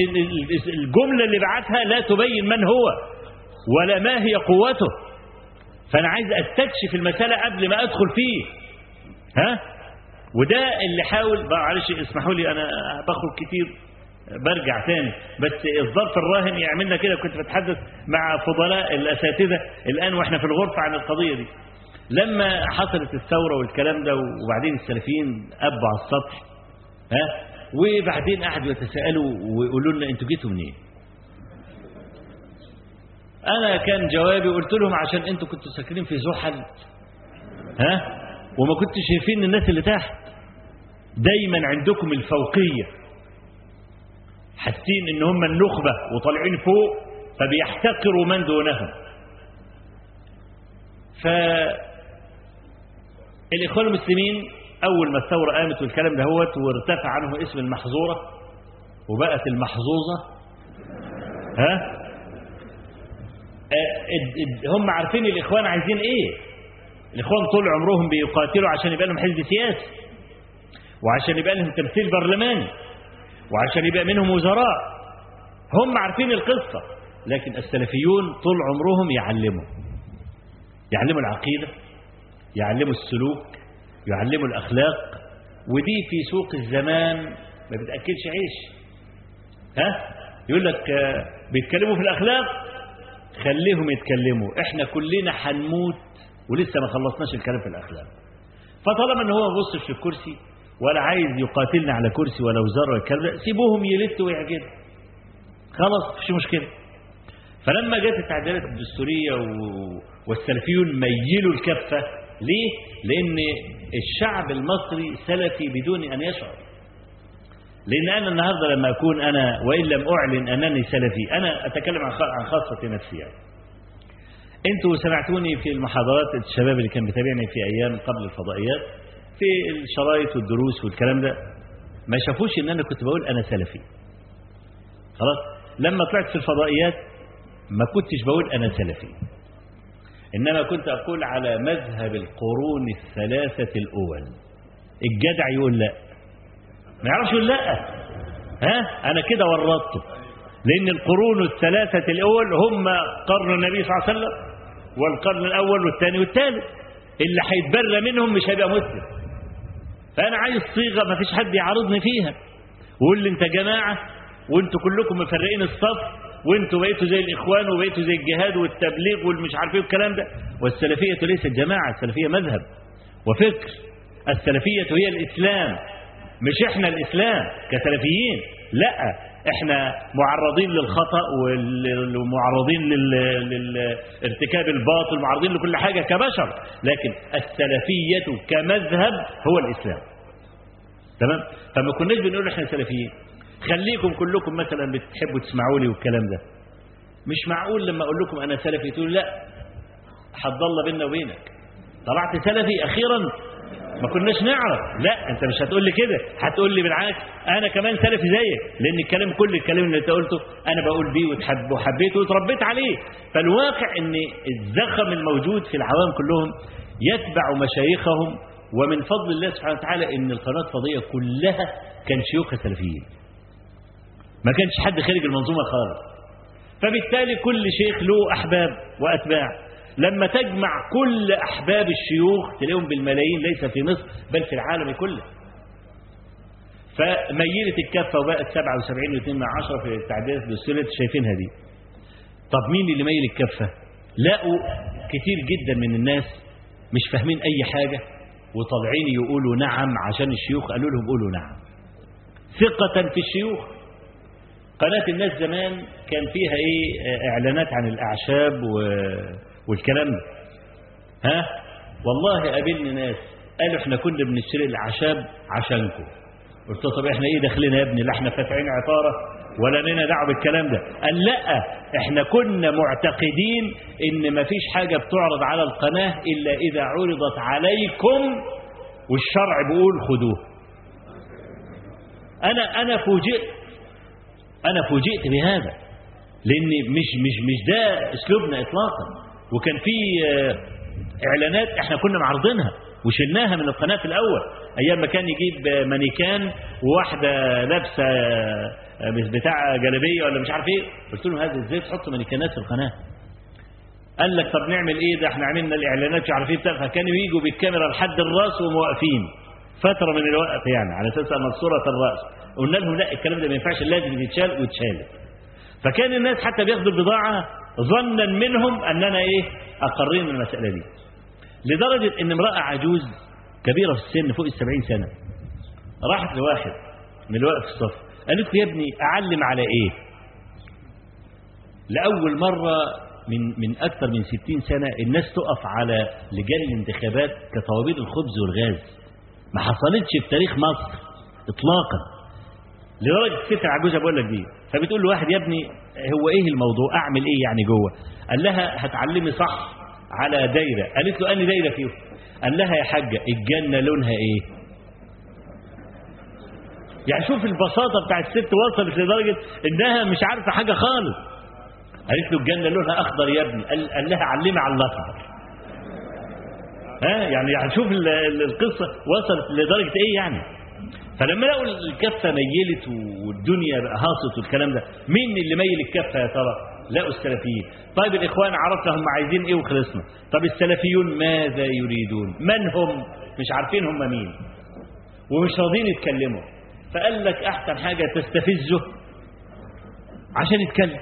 الجملة اللي بعتها لا تبين من هو ولا ما هي قوته. فأنا عايز أستكشف المسألة قبل ما أدخل فيه. ها؟ وده اللي حاول معلش اسمحوا لي أنا بخرج كتير برجع تاني. بس الظرف الراهن يعملنا كده. كنت بتحدث مع فضلاء الأساتذة الآن وإحنا في الغرفة عن القضية دي. لما حصلت الثورة والكلام ده وبعدين السلفيين ابوا على السطح ها؟ وبعدين قعدوا يتساءلوا ويقولوا لنا أنتوا جيتوا منين؟ أنا كان جوابي قلت لهم عشان أنتوا كنتوا ساكنين في زحل ها؟ وما كنتش شايفين الناس اللي تحت. دايما عندكم الفوقية. حاسين إن هم النخبة وطالعين فوق فبيحتقروا من دونهم. ف الإخوان المسلمين أول ما الثورة قامت والكلام ده هوت وارتفع عنه اسم المحظورة وبقت المحظوظة. ها؟ هم عارفين الإخوان عايزين إيه؟ الإخوان طول عمرهم بيقاتلوا عشان يبقى لهم حزب سياسي وعشان يبقى لهم تمثيل برلماني وعشان يبقى منهم وزراء. هم عارفين القصة لكن السلفيون طول عمرهم يعلموا. يعلموا العقيدة يعلموا السلوك يعلموا الأخلاق ودي في سوق الزمان ما بتأكلش عيش. ها؟ يقول لك آه، بيتكلموا في الأخلاق خليهم يتكلموا. إحنا كلنا هنموت ولسه ما خلصناش الكلام في الأخلاق. فطالما إن هو ما بصش في الكرسي ولا عايز يقاتلنا على كرسي ولا وزارة الكلام سيبوهم يلتوا ويعجبوا خلاص مفيش مشكلة. فلما جت التعديلات الدستورية و- والسلفيون ميلوا الكفة ليه؟ لأن الشعب المصري سلفي بدون أن يشعر. لأن أنا النهارده لما أكون أنا وإن لم أعلن أنني سلفي أنا أتكلم عن خاصة نفسي يعني. أنتوا سمعتوني في المحاضرات الشباب اللي كان بيتابعني في أيام قبل الفضائيات في الشرايط والدروس والكلام ده ما شافوش إن أنا كنت بقول أنا سلفي. خلاص؟ لما طلعت في الفضائيات ما كنتش بقول أنا سلفي. إنما كنت أقول على مذهب القرون الثلاثة الأول. الجدع يقول لا. ما يعرفش يقول لا. ها؟ أنا كده ورطته. لأن القرون الثلاثة الأول هم قرن النبي صلى الله عليه وسلم. والقرن الأول والثاني والثالث. اللي هيتبرى منهم مش هيبقى مسلم. فأنا عايز صيغة ما فيش حد يعارضني فيها. وقول لي أنت جماعة وأنتوا كلكم مفرقين الصف وأنتوا بقيتوا زي الإخوان وبقيتوا زي الجهاد والتبليغ والمش عارف إيه والكلام ده. والسلفية ليست جماعة السلفية مذهب وفكر. السلفية هي الإسلام مش إحنا الإسلام كسلفيين. لأ إحنا معرضين للخطأ وال- ومعرضين لل- للارتكاب الباطل معرضين لكل حاجة كبشر لكن السلفية كمذهب هو الإسلام. تمام؟ فما كناش بنقول إحنا سلفيين. خليكم كلكم مثلا بتحبوا تسمعوا لي والكلام ده. مش معقول لما أقول لكم أنا سلفي تقول لا الله بيننا وبينك. طلعت سلفي أخيرا ما كناش نعرف. لا انت مش هتقول لي كده. هتقول لي بالعكس أنا كمان سلفي زيك. لأن الكلام كل الكلام اللي أنت قلته أنا بقول بيه وتحب وحبيته وتربيت عليه. فالواقع إن الزخم الموجود في العوام كلهم يتبع مشايخهم. ومن فضل الله سبحانه وتعالى إن القناة الفضائية كلها كان شيوخها سلفيين ما كانش حد خارج المنظومة خالص. فبالتالي كل شيخ له أحباب وأتباع. لما تجمع كل أحباب الشيوخ تلاقيهم بالملايين ليس في مصر بل في العالم كله. فميلت الكفة وبقت 77 و2 من عشرة في التعديلات اللي شايفينها دي طب مين اللي ميل الكفة؟ لقوا كتير جدا من الناس مش فاهمين أي حاجة وطالعين يقولوا نعم عشان الشيوخ قالوا لهم قولوا نعم. ثقة في الشيوخ. قناة الناس زمان كان فيها إيه؟ إعلانات عن الأعشاب و... والكلام ده. ها؟ والله قابلني ناس قالوا إحنا كنا بنشتري الأعشاب عشانكم. قلت له طب إحنا إيه داخلين يا ابني؟ لا إحنا فاتحين عطارة ولا لنا دعوة بالكلام ده. قال لا إحنا كنا معتقدين إن مفيش حاجة بتعرض على القناة إلا إذا عرضت عليكم والشرع بيقول خدوه أنا أنا فوجئت أنا فوجئت بهذا. لأن مش مش مش ده أسلوبنا اطلاقا. وكان في آه، إعلانات إحنا كنا معرضينها وشلناها من القناة في الأول. أيام ما كان يجيب مانيكان وواحدة لابسة آه، بتاع جلابية ولا مش عارف إيه قلت لهم هذا إزاي تحطوا مانيكانات في القناة؟ قال لك طب نعمل إيه؟ ده إحنا عملنا الإعلانات مش عارف إيه بتاع. فكانوا يجوا بالكاميرا لحد الرأس وموقفين. فترة من الوقت يعني على أساس أن صورة الرأس. قلنا لهم لا الكلام ده ما ينفعش لازم يتشال واتشالت فكان الناس حتى بياخدوا البضاعة ظنا منهم أننا إيه؟ أقرين من المسألة دي. لدرجة إن امرأة عجوز كبيرة في السن فوق السبعين سنة راحت لواحد من اللي واقف في الصف قالت له يا ابني أعلم على إيه؟ لأول مرة من من أكثر من 60 سنة الناس تقف على لجان الانتخابات كطوابير الخبز والغاز. ما حصلتش في تاريخ مصر اطلاقا. لدرجة الست العجوزه بقول لك دي. فبتقول له واحد يا ابني هو إيه الموضوع؟ أعمل إيه يعني جوه؟ قال لها هتعلمي صح على دايرة. قالت له اني دايرة فيهم؟ قال لها يا حاجة الجنة لونها إيه؟ يعني شوف البساطة بتاع الست وصلت لدرجة إنها مش عارفة حاجة خالص. قالت له الجنة لونها أخضر يا ابني. قال, لها علمي على الاخضر ها؟ يعني يعني شوف ال- ال- القصة وصلت لدرجة إيه يعني؟ فلما لقوا الكفة ميلت والدنيا بقى هاصت والكلام ده مين اللي ميل الكفة يا ترى؟ لقوا السلفيين. طيب الإخوان عرفنا هم عايزين إيه وخلصنا. طب السلفيون ماذا يريدون؟ من هم؟ مش عارفين هم مين. ومش راضيين يتكلموا. فقال لك أحسن حاجة تستفزه عشان يتكلم.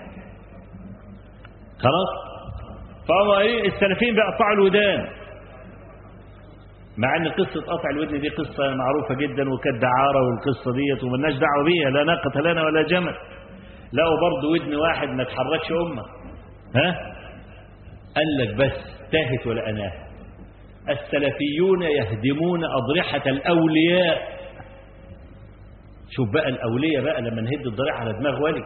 خلاص؟ فهو إيه؟ السلفيين بيقطعوا الودان مع إن قصة قطع الودن دي قصة معروفة جدا وكانت دعارة والقصة ديت وملناش دعوة بيها لا ناقة لنا ولا جمل. لقوا برضه ودن واحد ما تحركش أمة. ها؟ قال لك بس تاهت ولا أناه. السلفيون يهدمون أضرحة الأولياء. شوف بقى الأولياء بقى لما نهد الضريح على دماغ ولي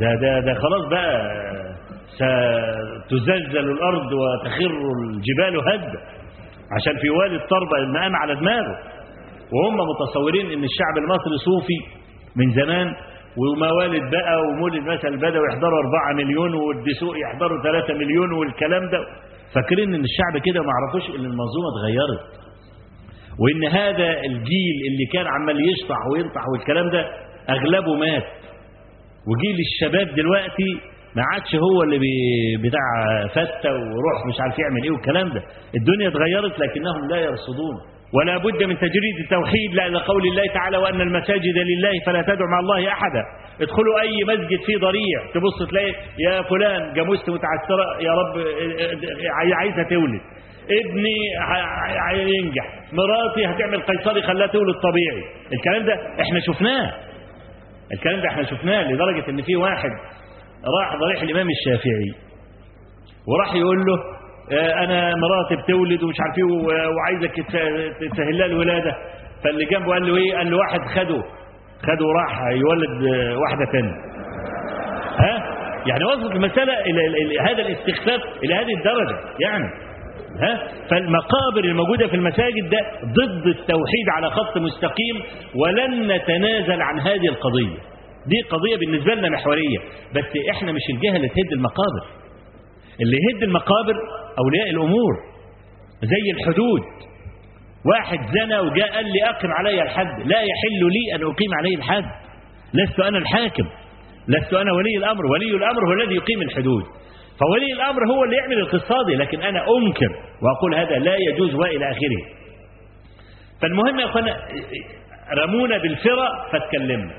ده ده ده خلاص بقى ستزلزل الأرض وتخر الجبال هدا عشان في والد طربة المقام على دماغه. وهم متصورين إن الشعب المصري صوفي من زمان وموالد بقى ومولد مثلا البدوي يحضروا 4 مليون والدسوق يحضروا 3 مليون والكلام ده. فاكرين إن الشعب كده؟ ما عرفوش إن المنظومة اتغيرت. وإن هذا الجيل اللي كان عمال يشطح وينطح والكلام ده أغلبه مات. وجيل الشباب دلوقتي ما عادش هو اللي بتاع فتة وروح مش عارف يعمل إيه والكلام ده. الدنيا اتغيرت لكنهم لا يرصدون. ولا بد من تجريد التوحيد لأن قول الله تعالى وأن المساجد لله فلا تدعوا مع الله أحدا. ادخلوا أي مسجد فيه ضريع. تبص تلاقي يا فلان جاموسة متعثرة. يا رب عايزة تولد. ابني هينجح. مراتي هتعمل قيصري خلاها تولد طبيعي. الكلام ده إحنا شفناه. الكلام ده إحنا شفناه لدرجة إن في واحد راح ضريح الإمام الشافعي. وراح يقول له آه، أنا مراتي بتولد ومش عارف إيه وعايزك تس- تسهل لها الولادة. فاللي جنبه قال له إيه؟ قال له واحد خده. خده وراح يولد آه، واحدة تانية. ها؟ يعني وصلت المسألة إلى هذا الاستخفاف إلى هذه الدرجة يعني. ها؟ فالمقابر الموجودة في المساجد ده ضد التوحيد على خط مستقيم ولن نتنازل عن هذه القضية. دي قضية بالنسبة لنا محورية بس إحنا مش الجهة اللي تهد المقابر. اللي يهد المقابر أولياء الأمور زي الحدود. واحد زنى وجاء قال لي أقم علي الحد لا يحل لي أن أقيم عليه الحد. لست أنا الحاكم لست أنا ولي الأمر ولي الأمر هو الذي يقيم الحدود. فولي الأمر هو اللي يعمل القصادي لكن أنا أنكر وأقول هذا لا يجوز وإلى آخره. فالمهم يا أخوانا رمونا بالفرة فاتكلمنا.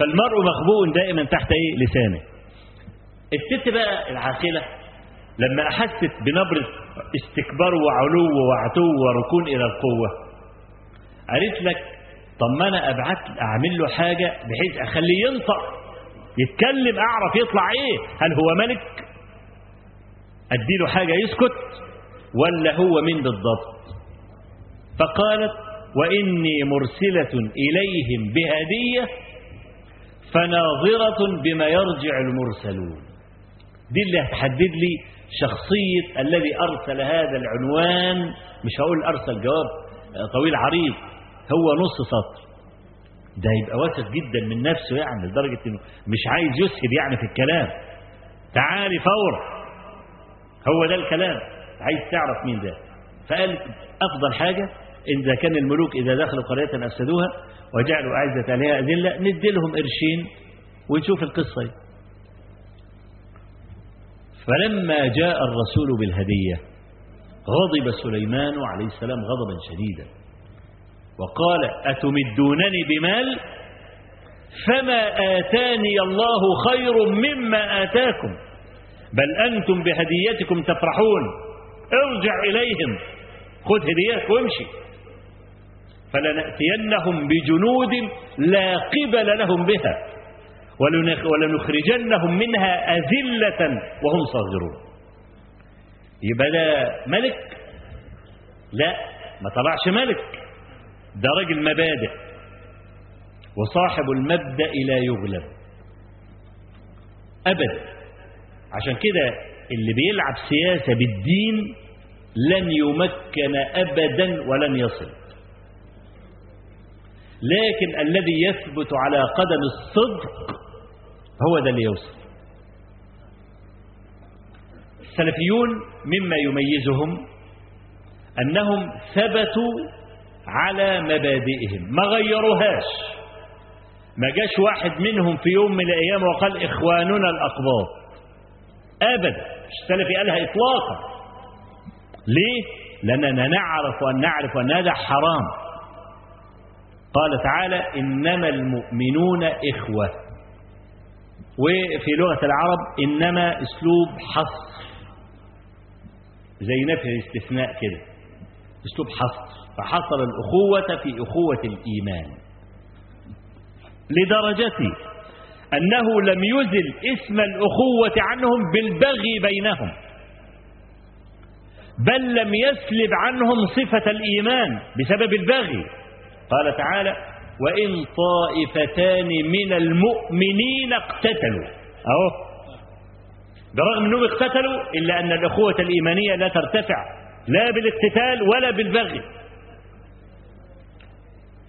فالمرء مخبوء دائما تحت إيه؟ لسانه. الست بقى العاقلة. لما أحست بنبرة استكبار وعلو وعتو وركون إلى القوة قالت لك طب ما أنا أبعت أعمل له حاجة بحيث أخليه ينطق يتكلم أعرف يطلع إيه؟ هل هو ملك؟ أديله حاجة يسكت ولا هو مين بالضبط؟ فقالت وإني مرسلة إليهم بهدية فناظرة بما يرجع المرسلون. دي اللي هتحدد لي شخصية الذي أرسل هذا العنوان. مش هقول أرسل جواب طويل عريض هو نص سطر. ده يبقى واثق جدا من نفسه يعني لدرجة إنه مش عايز يسهب يعني في الكلام. تعالي فورا هو ده الكلام. عايز تعرف مين ده. فقال أفضل حاجة إذا كان الملوك إذا دخلوا قرية أفسدوها وجعلوا أعزة أهلها أذلة ندي لهم قرشين ونشوف القصة. دي. فلما جاء الرسول بالهدية غضب سليمان عليه السلام غضبا شديدا وقال أتمدونني بمال؟ فما آتاني الله خير مما آتاكم بل أنتم بهديتكم تفرحون. ارجع إليهم خذ هديتك وامشي. فلنأتينهم بجنود لا قبل لهم بها ولنخرجنهم منها أذلة وهم صاغرون. يبقى ده ملك؟ لا ما طلعش ملك ده راجل مبادئ وصاحب المبدأ لا يغلب. أبدا عشان كده اللي بيلعب سياسة بالدين لن يمكن أبدا ولن يصل. لكن الذي يثبت على قدم الصدق هو ده اللي يوصل السلفيون مما يميزهم أنهم ثبتوا على مبادئهم ما غيروهاش. ما جاش واحد منهم في يوم من الأيام وقال إخواننا الأقباط. أبدا مش السلفي قالها إطلاقا. ليه؟ لأننا نعرف وأن نعرف أن هذا حرام. قال تعالى إنما المؤمنون إخوة. وفي لغة العرب إنما أسلوب حصر. زي نفي الاستثناء كده. أسلوب حصر. فحصر الأخوة في أخوة الإيمان. لدرجة أنه لم يزل اسم الأخوة عنهم بالبغي بينهم. بل لم يسلب عنهم صفة الإيمان بسبب البغي. قال تعالى وإن طائفتان من المؤمنين اقتتلوا. أهو. برغم أنهم اقتتلوا إلا أن الأخوة الإيمانية لا ترتفع لا بالاقتتال ولا بالبغي.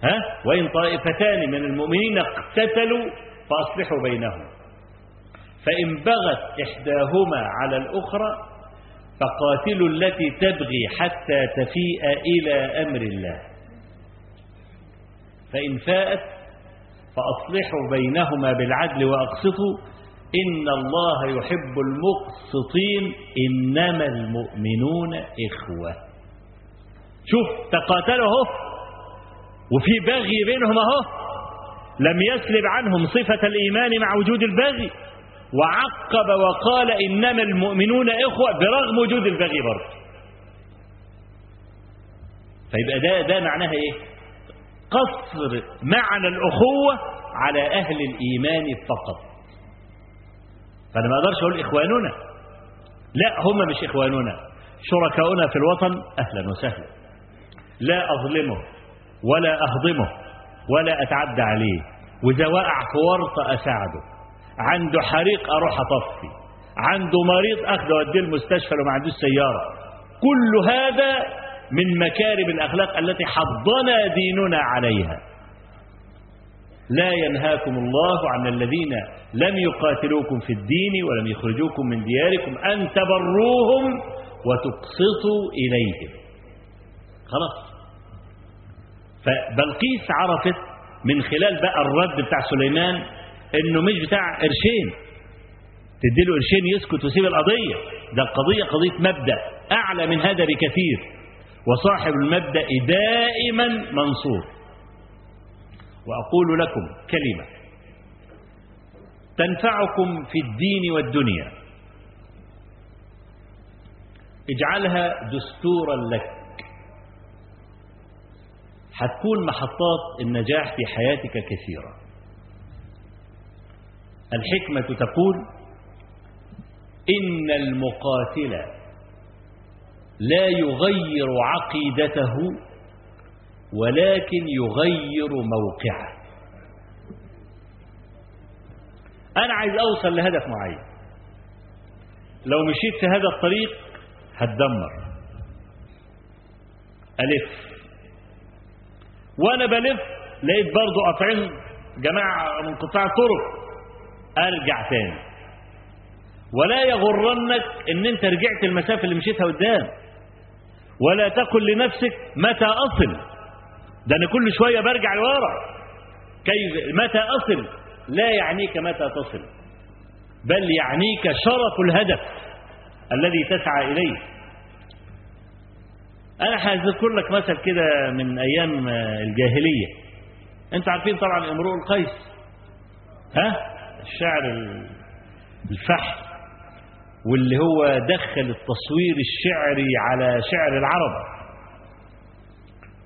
ها؟ وإن طائفتان من المؤمنين اقتتلوا فأصلحوا بينهم. فإن بغت إحداهما على الأخرى فقاتلوا التي تبغي حتى تفيء إلى أمر الله. فإن فاءت فأصلحوا بينهما بالعدل وأقسطوا إن الله يحب المقسطين إنما المؤمنون إخوة. شوف تقاتلوا اهو وفي بغي بينهم أهو. لم يسلب عنهم صفة الإيمان مع وجود البغي. وعقب وقال إنما المؤمنون إخوة برغم وجود البغي برضه. فيبقى ده ده معناها إيه؟ قصر معنى الأخوة على أهل الإيمان فقط. فأنا ما أقدرش أقول إخواننا. لا هم مش إخواننا. شركاؤنا في الوطن أهلا وسهلا. لا أظلمه ولا أهضمه ولا أتعدى عليه. وإذا وقع في ورطة أساعده. عنده حريق أروح أطفي. عنده مريض أخده وأديه المستشفى لو ما عندوش سيارة. كل هذا من مكارم الأخلاق التي حضنا ديننا عليها. لا ينهاكم الله عن الذين لم يقاتلوكم في الدين ولم يخرجوكم من دياركم أن تبروهم وتقسطوا إليهم. خلاص. فبلقيس عرفت من خلال بقى الرد بتاع سليمان إنه مش بتاع قرشين. تديله قرشين يسكت ويسيب القضية. ده القضية قضية مبدأ أعلى من هذا بكثير. وصاحب المبدأ دائما منصور. وأقول لكم كلمة. تنفعكم في الدين والدنيا. اجعلها دستورا لك. هتكون محطات النجاح في حياتك كثيرة الحكمة تقول إن المقاتل لا يغير عقيدته ولكن يغير موقعه. أنا عايز أوصل لهدف معين. لو مشيت في هذا الطريق هتدمر. ألف. وأنا بلف لقيت برضو قاطعين جماعة من قطاع الطرق أرجع تاني. ولا يغرنك إن أنت رجعت المسافة اللي مشيتها قدام. ولا تقل لنفسك متى أصل. ده أنا كل شوية برجع لورا. كيف؟ متى أصل؟ لا يعنيك متى تصل. بل يعنيك شرف الهدف الذي تسعى إليه. أنا هذكر لك مثل كده من أيام الجاهلية. أنت عارفين طبعا إمرؤ القيس؟ ها؟ الشعر الفحم واللي هو دخل التصوير الشعري على شعر العرب.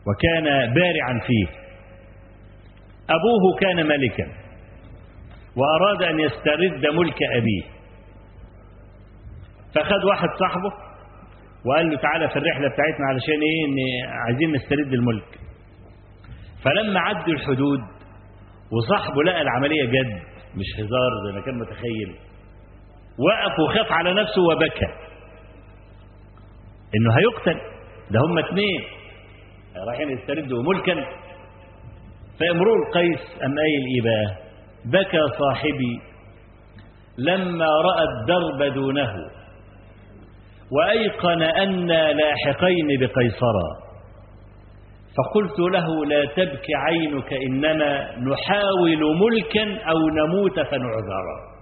وكان بارعا فيه. أبوه كان ملكا. وأراد أن يسترد ملك أبيه. فخد واحد صاحبه وقال له تعالى في الرحلة بتاعتنا علشان إيه؟ إن عايزين نسترد الملك. فلما عدوا الحدود وصاحبه لقى العملية جد مش هزار زي ما كان متخيل. وقف وخاف على نفسه وبكى. إنه هيقتل. ده هم اتنين. رايحين يستردوا ملكا. فأمرؤ القيس أم قايل إيه بكى صاحبي لما رأى الدرب دونه. وأيقن أنا لاحقين بقيصرا. فقلت له لا تبك عينك إنما نحاول ملكا أو نموت فنعذرا.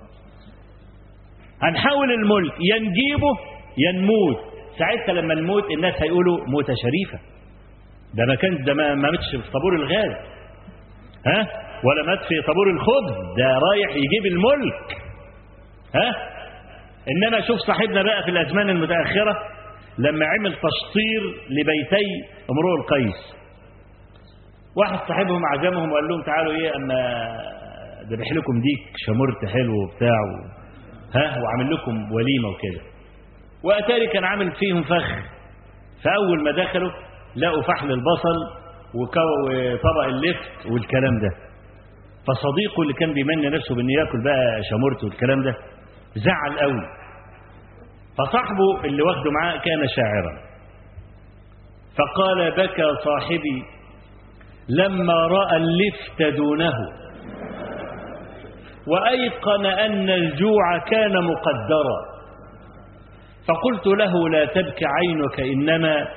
هنحاول الملك ينجيبه ينموت. ساعتها لما نموت الناس هيقولوا موتة شريفة. ده ما كان ده ما ماتش في طابور الغاز. ها؟ ولا مات في طابور الخبز ده رايح يجيب الملك. ها؟ إنما شوف صاحبنا بقى في الأزمان المتأخرة لما عمل تشطير لبيتي أمرؤ القيس. واحد صاحبهم عزمهم وقال لهم تعالوا إيه أما ذبح لكم ديك شمرت حلو وبتاع. ها وعامل لكم وليمة وكده واتاري كان عامل فيهم فخ. فأول ما دخلوا لقوا فحل البصل وطبق اللفت والكلام ده. فصديقه اللي كان بيمني نفسه بانه ياكل بقى شمرت والكلام ده زعل قوي. فصاحبه اللي واخده معاه كان شاعرا. فقال بكى صاحبي لما رأى اللفت دونه وأيقن أن الجوع كان مقدرا. فقلت له لا تبك عينك إنما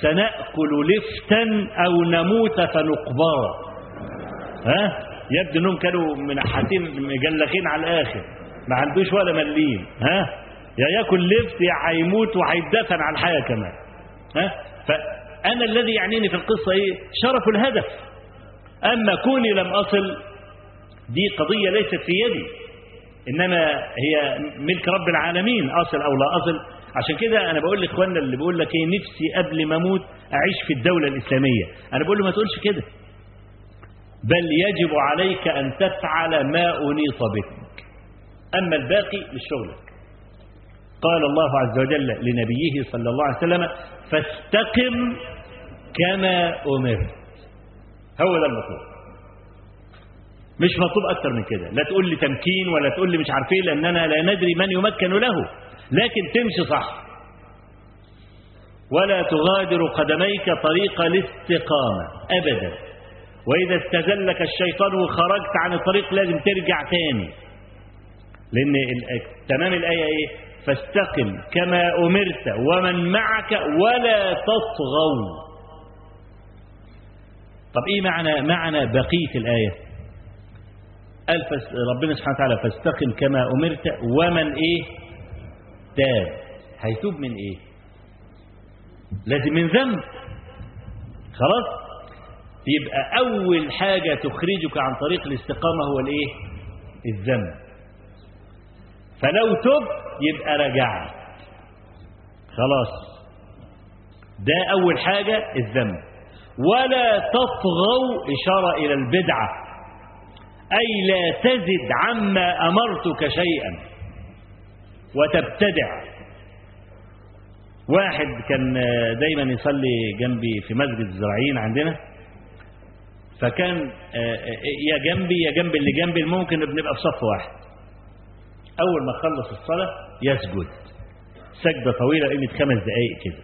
سنأكل لفتا أو نموت فنقبرا. ها؟ يبدو إنهم كانوا منحتين مجلخين على الآخر. ما عندوش ولا مليم. ها؟ يا ياكل لفت يا هيموت وهيدفن على الحياة كمان. ها؟ فأنا الذي يعنيني في القصة إيه؟ شرف الهدف. أما كوني لم أصل دي قضية ليست في يدي إنما هي ملك رب العالمين أصل أو لا أصل. عشان كده أنا بقول لإخواننا اللي بيقول لك إيه نفسي قبل ما أموت أعيش في الدولة الإسلامية. أنا بقول له ما تقولش كده. بل يجب عليك أن تفعل ما أنيط بك. أما الباقي لشغلك. قال الله عز وجل لنبيه صلى الله عليه وسلم فاستقم كما أمرت. هو ده المطلوب. مش مطلوب أكتر من كده. لا تقول لي تمكين ولا تقول لي مش عارف إيه لاننا لا ندري من يمكن له. لكن تمشي صح. ولا تغادر قدميك طريق الاستقامة. أبدا. وإذا استزلك الشيطان وخرجت عن الطريق لازم ترجع تاني. لأن تمام الآية إيه؟ فاستقم كما أمرت ومن معك ولا تطغوا طب إيه معنى معنى بقية الآية؟ قال ربنا سبحانه وتعالى فاستقم كما أمرت ومن إيه؟ تاب. هيتوب من إيه؟ لازم من ذنب. خلاص؟ يبقى أول حاجة تخرجك عن طريق الاستقامة هو الإيه؟ الذنب. فلو تب يبقى رجعت. خلاص. ده أول حاجة الذنب. ولا تطغوا إشارة إلى البدعة. أي لا تزد عما أمرتك شيئا. وتبتدع. واحد كان دايما يصلي جنبي في مسجد الزراعيين عندنا. فكان يا جنبي يا جنب اللي جنبي ممكن بنبقى في صف واحد. أول ما خلص الصلاة يسجد. سجدة طويلة قيمة خمس دقايق كده.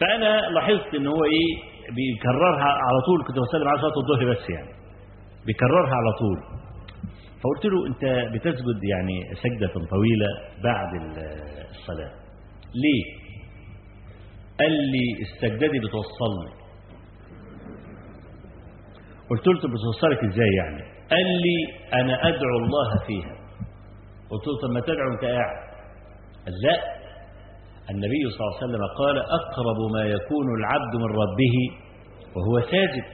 فأنا لاحظت إن هو إيه بيكررها على طول كنت بسلم على صلاة الظهر بس يعني. بيكررها على طول. فقلت له أنت بتسجد يعني سجدة طويلة بعد الصلاة. ليه؟ قال لي السجدة دي بتوصلني. قلت له بتوصلك إزاي يعني؟ قال لي أنا أدعو الله فيها. قلت له طب ما تدعو أنت قاعد. قال لا. النبي صلى الله عليه وسلم قال أقرب ما يكون العبد من ربه وهو ساجد.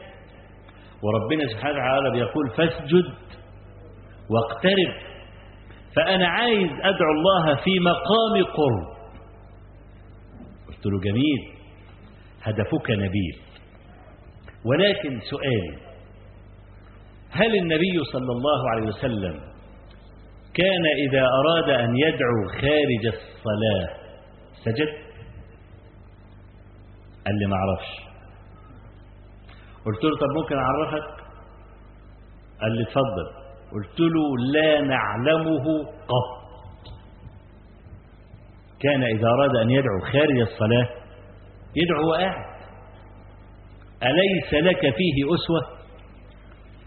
وربنا سبحانه وتعالى بيقول فاسجد واقترب. فأنا عايز أدعو الله في مقام قرب. قلت له جميل هدفك نبيل. ولكن سؤالي هل النبي صلى الله عليه وسلم كان إذا أراد أن يدعو خارج الصلاة سجد؟ قال لي ما أعرفش. قلت له طب ممكن أعرفك؟ قال لي اتفضل. قلت له لا نعلمه قط. كان إذا أراد أن يدعو خارج الصلاة يدعو قاعد أليس لك فيه أسوة؟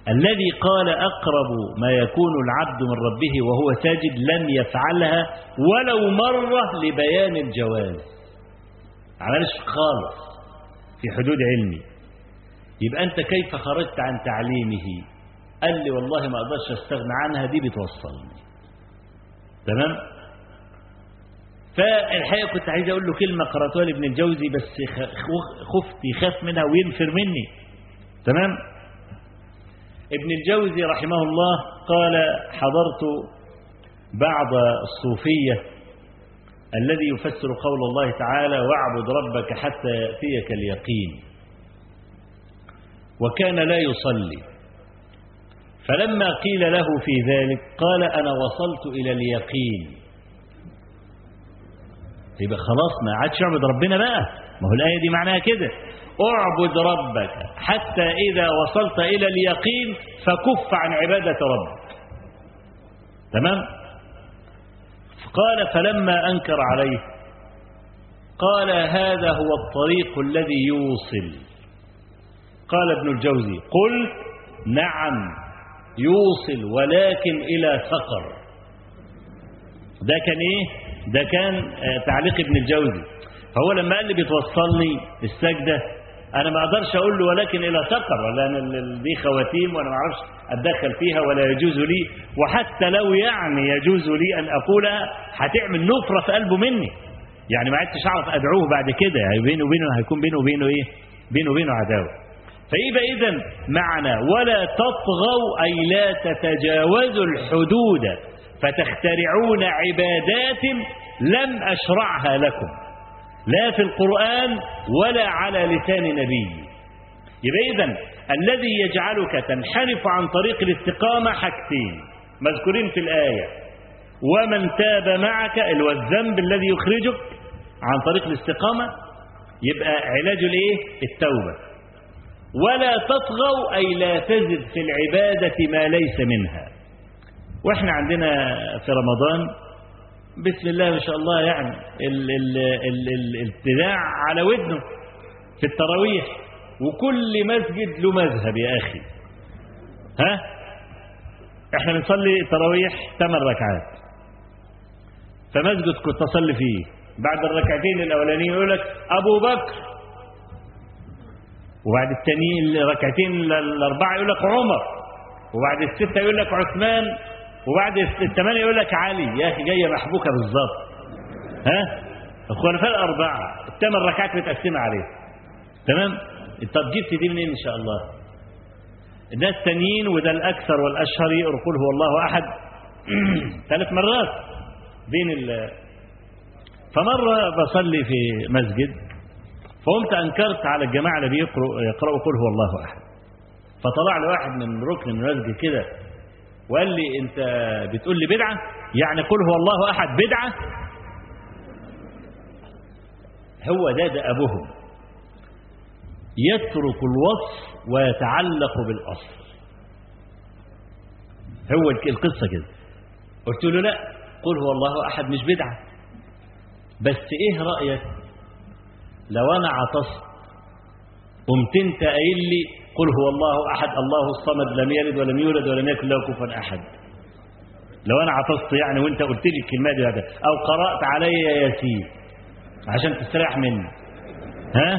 الذي قال أقرب ما يكون العبد من ربه وهو ساجد لم يفعلها ولو مرة لبيان الجواز. عملش خالص في حدود علمي. يبقى أنت كيف خرجت عن تعليمه؟ قال لي والله ما أقدرش أستغنى عنها دي بتوصلني. تمام؟ فالحقيقة كنت عايز أقول له كلمة قرأتها لابن الجوزي بس خفت يخاف منها وينفر مني. تمام؟ ابن الجوزي رحمه الله قال حضرت بعض الصوفية الذي يفسر قول الله تعالى واعبد ربك حتى يأتيك اليقين. وكان لا يصلي. فلما قيل له في ذلك قال أنا وصلت إلى اليقين. يبقى خلاص ما عادش يعبد ربنا بقى. ما هو الآية دي معناها كده. اعبد ربك حتى إذا وصلت إلى اليقين فكف عن عبادة ربك. تمام؟ قال فلما أنكر عليه قال هذا هو الطريق الذي يوصل. قال ابن الجوزي قلت نعم يوصل ولكن إلى سقر ده كان إيه؟ ده كان تعليق ابن الجوزي. فهو لما قال لي بتوصلني السجدة أنا ما أقدرش أقول له ولكن إلى سقر ولا أنا دي خواتيم وأنا ما أعرفش أتدخل فيها ولا يجوز لي وحتى لو يعني يجوز لي أن أقولها هتعمل نفرة في قلبه مني. يعني ما عدتش أعرف أدعوه بعد كده يعني بينه وبينه هيكون بينه وبينه إيه؟ بينه وبينه عداوة. فيبقى إذا معنى ولا تطغوا أي لا تتجاوزوا الحدود فتخترعون عبادات لم أشرعها لكم. لا في القرآن ولا على لسان نبي. يبقى إذن الذي يجعلك تنحرف عن طريق الاستقامة حاجتين. مذكورين في الآية. ومن تاب معك الذنب الذي يخرجك عن طريق الاستقامة يبقى علاج الايه التوبة. ولا تطغوا أي لا تزد في العبادة ما ليس منها. وإحنا عندنا في رمضان بسم الله ما شاء الله يعني ال ال ال ال الابتداع على ودنه في التراويح. وكل مسجد له مذهب يا أخي. ها؟ إحنا بنصلي تراويح ثمان ركعات. فمسجد كنت أصلي فيه. بعد الركعتين الأولانيين يقول لك أبو بكر وبعد الثانيين الركعتين الأربعة يقول لك عمر وبعد الستة يقول لك عثمان وبعد الثمانية يقول لك علي. يا أخي جاية محبوكة بالظبط. ها؟ الخلفاء الأربعة الثمان ركعات متقسمة عليه تمام؟ طب جبت دي منين إن شاء الله؟ الناس التانيين وده الأكثر والأشهر يقول هو الله أحد. ثلاث مرات بين ال فمرة بصلي في مسجد فقمت أنكرت على الجماعة اللي بيقرأوا يقرأوا قل هو الله أحد. فطلع لي واحد من ركن المسجد كده وقال لي أنت بتقول لي بدعة؟ يعني قل هو الله أحد بدعة؟ هو ده ده أبوهم يترك الوصف ويتعلق بالأصل. هو القصة كده. قلت له لا قل هو الله أحد مش بدعة. بس إيه رأيك؟ لو أنا عطست قمت انت قايل لي؟ قل هو الله أحد الله الصمد لم يلد ولم يولد ولم يكن له كفوا أحد. لو أنا عطست يعني وأنت قلت لي الكلمة دي هذا أو قرأت علي ياسين عشان تستريح مني. ها؟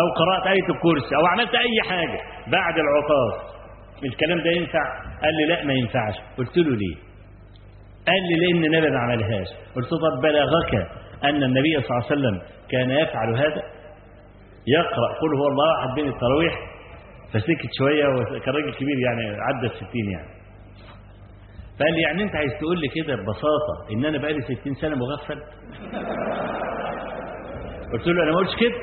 أو قرأت آية الكرسي أو عملت أي حاجة بعد العطاس. الكلام ده ينفع؟ قال لي لا ما ينفعش. قلت له ليه؟ قال لي لأن النبي ما عملهاش. قلت طب بلغك أن النبي صلى الله عليه وسلم كان يفعل هذا. يقرأ قل هو الله أحد بين التراويح. فسكت شوية وكان راجل كبير يعني عدى الستين يعني. فقال لي يعني أنت عايز تقول لي كده ببساطة إن أنا بقالي ستين سنة مغفل؟ قلت له أنا ما قلتش كده.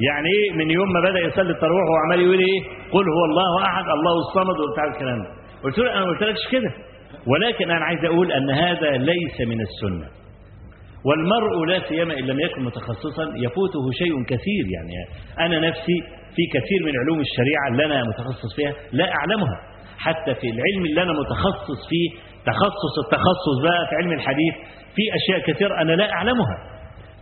يعني إيه؟ من يوم ما بدأ يصلي التراويح وهو عمال يقول إيه؟ قل هو الله أحد الله الصمد وبتاع الكلام ده. قلت له أنا ما قلتلكش كده. ولكن أنا عايز أقول أن هذا ليس من السنة. والمرء لا سيما إن لم يكن متخصصا يفوته شيء كثير يعني. أنا نفسي في كثير من علوم الشريعة اللي أنا متخصص فيها لا أعلمها. حتى في العلم اللي أنا متخصص فيه تخصص التخصص بقى في علم الحديث في أشياء كثير أنا لا أعلمها.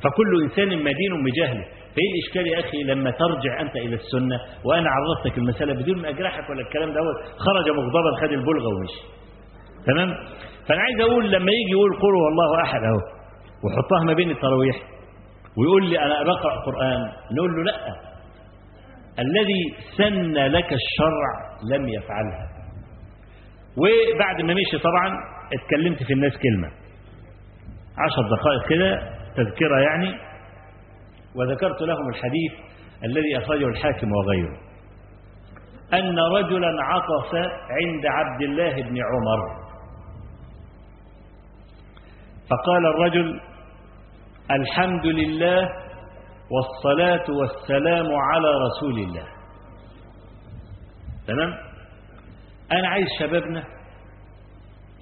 فكل إنسان مدين بجهله. فإيه الإشكال يا أخي لما ترجع أنت إلى السنة وأنا عرفتك المسألة بدون ما أجرحك ولا الكلام دوت خرج مغضبا خد البلغة ومشي. تمام؟ فأنا عايز أقول لما يجي يقول قل هو الله أحد أهو. وحطها ما بين التراويح. ويقول لي أنا بقرأ قرآن نقول له لأ. الذي سن لك الشرع لم يفعلها. وبعد ما مشي طبعا اتكلمت في الناس كلمة. عشر دقائق كده تذكرة يعني وذكرت لهم الحديث الذي أخرجه الحاكم وغيره. أن رجلا عطس عند عبد الله بن عمر. فقال الرجل الحمد لله والصلاة والسلام على رسول الله تمام؟ أنا عايز شبابنا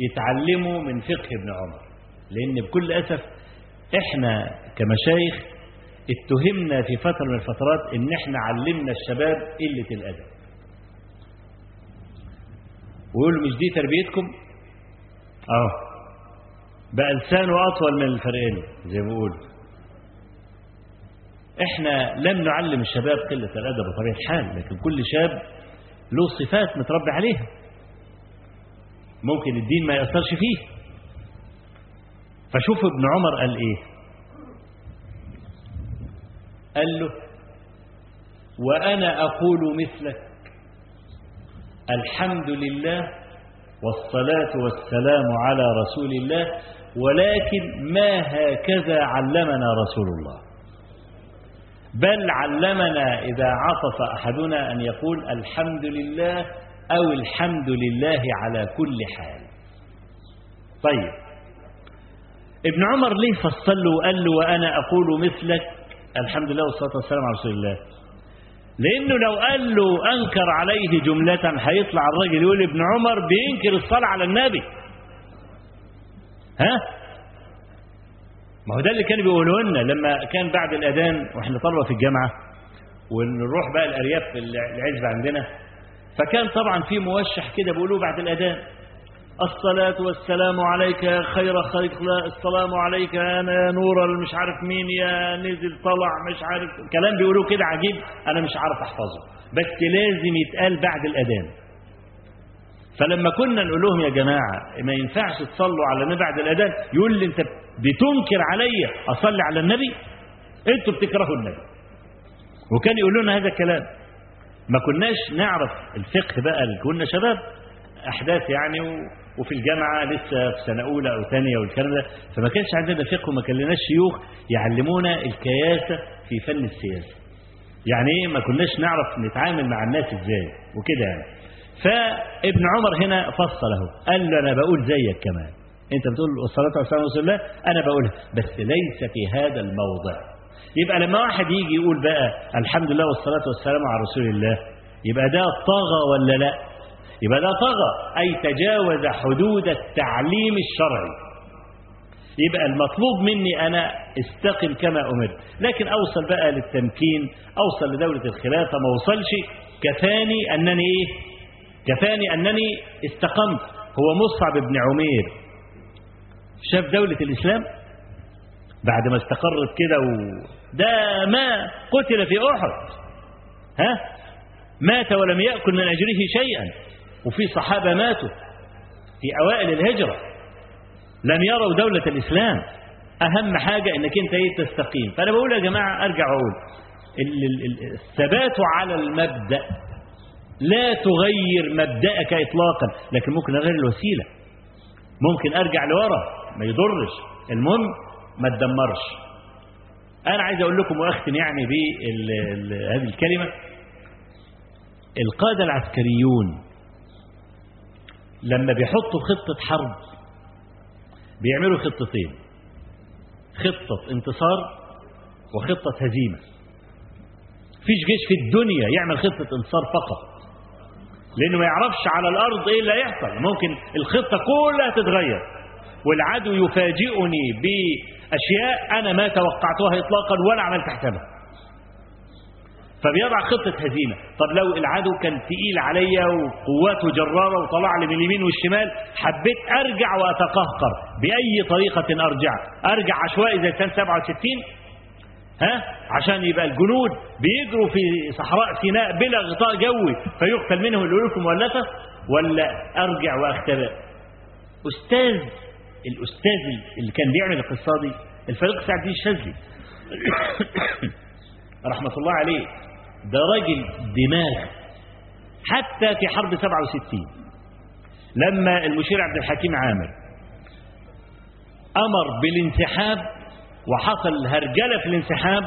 يتعلموا من فقه ابن عمر لأن بكل أسف إحنا كمشايخ اتهمنا في فترة من الفترات إن إحنا علمنا الشباب قلة الأدب. ويقولوا مش دي تربيتكم؟ آه. بقى لسانه أطول من الفرقين زي ما بيقولوا إحنا لم نعلم الشباب قلة الأدب بطبيعة الحال لكن كل شاب له صفات متربي عليها. ممكن الدين ما يأثرش فيه. فشوف ابن عمر قال إيه؟ قال له وأنا أقول مثلك الحمد لله والصلاة والسلام على رسول الله ولكن ما هكذا علمنا رسول الله. بل علمنا إذا عطف أحدنا أن يقول الحمد لله أو الحمد لله على كل حال. طيب. ابن عمر ليه فصل له وقال له وأنا أقول مثلك؟ الحمد لله والصلاة والسلام على رسول الله. لأنه لو قال له أنكر عليه جملة هيطلع الراجل يقول ابن عمر بينكر الصلاة على النبي. ها؟ ما هو ده اللي كانوا بيقولوا لنا لما كان بعد الأذان وإحنا طلبة في الجامعة ونروح بقى الأرياف في العزبة عندنا. فكان طبعا في موشح كده بيقولوه بعد الأذان. الصلاة والسلام عليك يا خير خلق السلام عليك أنا يا نور مش عارف مين يا نزل طلع مش عارف. كلام بيقولوه كده عجيب أنا مش عارف أحفظه. بس لازم يتقال بعد الأذان. فلما كنا نقول لهم يا جماعة ما ينفعش تصلوا على النبي بعد الأذان. يقول لي أنت بتنكر عليا أصلي على النبي؟ أنتوا بتكرهوا النبي. وكان يقول لنا هذا الكلام. ما كناش نعرف الفقه بقى اللي كنا شباب أحداث يعني. وفي الجامعة لسه في سنة أولى أو ثانية والكلام ده. فما كانش عندنا فقه وما كان شيوخ يعلمونا الكياسة في فن السياسة. يعني إيه؟ ما كناش نعرف نتعامل مع الناس إزاي. وكده يعني. فابن عمر هنا فصله. قال له أنا بقول زيك كمان. أنت بتقول الصلاة والسلام رسول الله؟ أنا بقولها. بس ليس في هذا الموضع. يبقى لما واحد يجي يقول بقى الحمد لله والصلاة والسلام على رسول الله يبقى ده طغى ولا لا؟ يبقى ده طغى. أي تجاوز حدود التعليم الشرعي. يبقى المطلوب مني أنا استقم كما أمرت. لكن أوصل بقى للتمكين أوصل لدولة الخلافة ما وصلش كفاني أنني إيه؟ كفاني أنني استقمت. هو مصعب بن عمير. شاف دولة الإسلام بعد ما استقرت كده و... ده ما قتل في أحد. ها؟ مات ولم يأكل من أجره شيئا. وفي صحابة ماتوا في أوائل الهجرة. لم يروا دولة الإسلام. أهم حاجة أنك أنت إيه تستقيم. فأنا بقول يا جماعة أرجع أقول الثبات على المبدأ. لا تغير مبدأك إطلاقا لكن ممكن أغير الوسيلة. ممكن أرجع لورا ما يضرش. المهم ما تدمرش. أنا عايز أقول لكم وأختم يعني بهذه الكلمة. القادة العسكريون لما بيحطوا خطة حرب بيعملوا خطتين. خطة انتصار وخطة هزيمة. فيش جيش في الدنيا يعمل خطة انتصار فقط. لأنه ما يعرفش على الأرض إيه اللي هيحصل. ممكن الخطة كلها تتغير. والعدو يفاجئني بأشياء أنا ما توقعتها إطلاقا ولا عملت حسابها فبيضع خطة هزيمة. طب لو العدو كان تقيل عليا وقواته جرارة وطلع لي من اليمين والشمال حبيت أرجع وأتقهقر. بأي طريقة أرجع؟ أرجع عشوائي زي سنة 67 ها؟ عشان يبقى الجنود بيجروا في صحراء سيناء بلا غطاء جوي فيقتل منهم الألوف المؤلفة ولا أرجع وأختبئ. أستاذ الأستاذ اللي كان بيعمل القصة دي الفريق سعد الدين الشاذلي رحمة الله عليه ده راجل دماغ. حتى في حرب 67 لما المشير عبد الحكيم عامر أمر بالانسحاب وحصل هرجلة في الانسحاب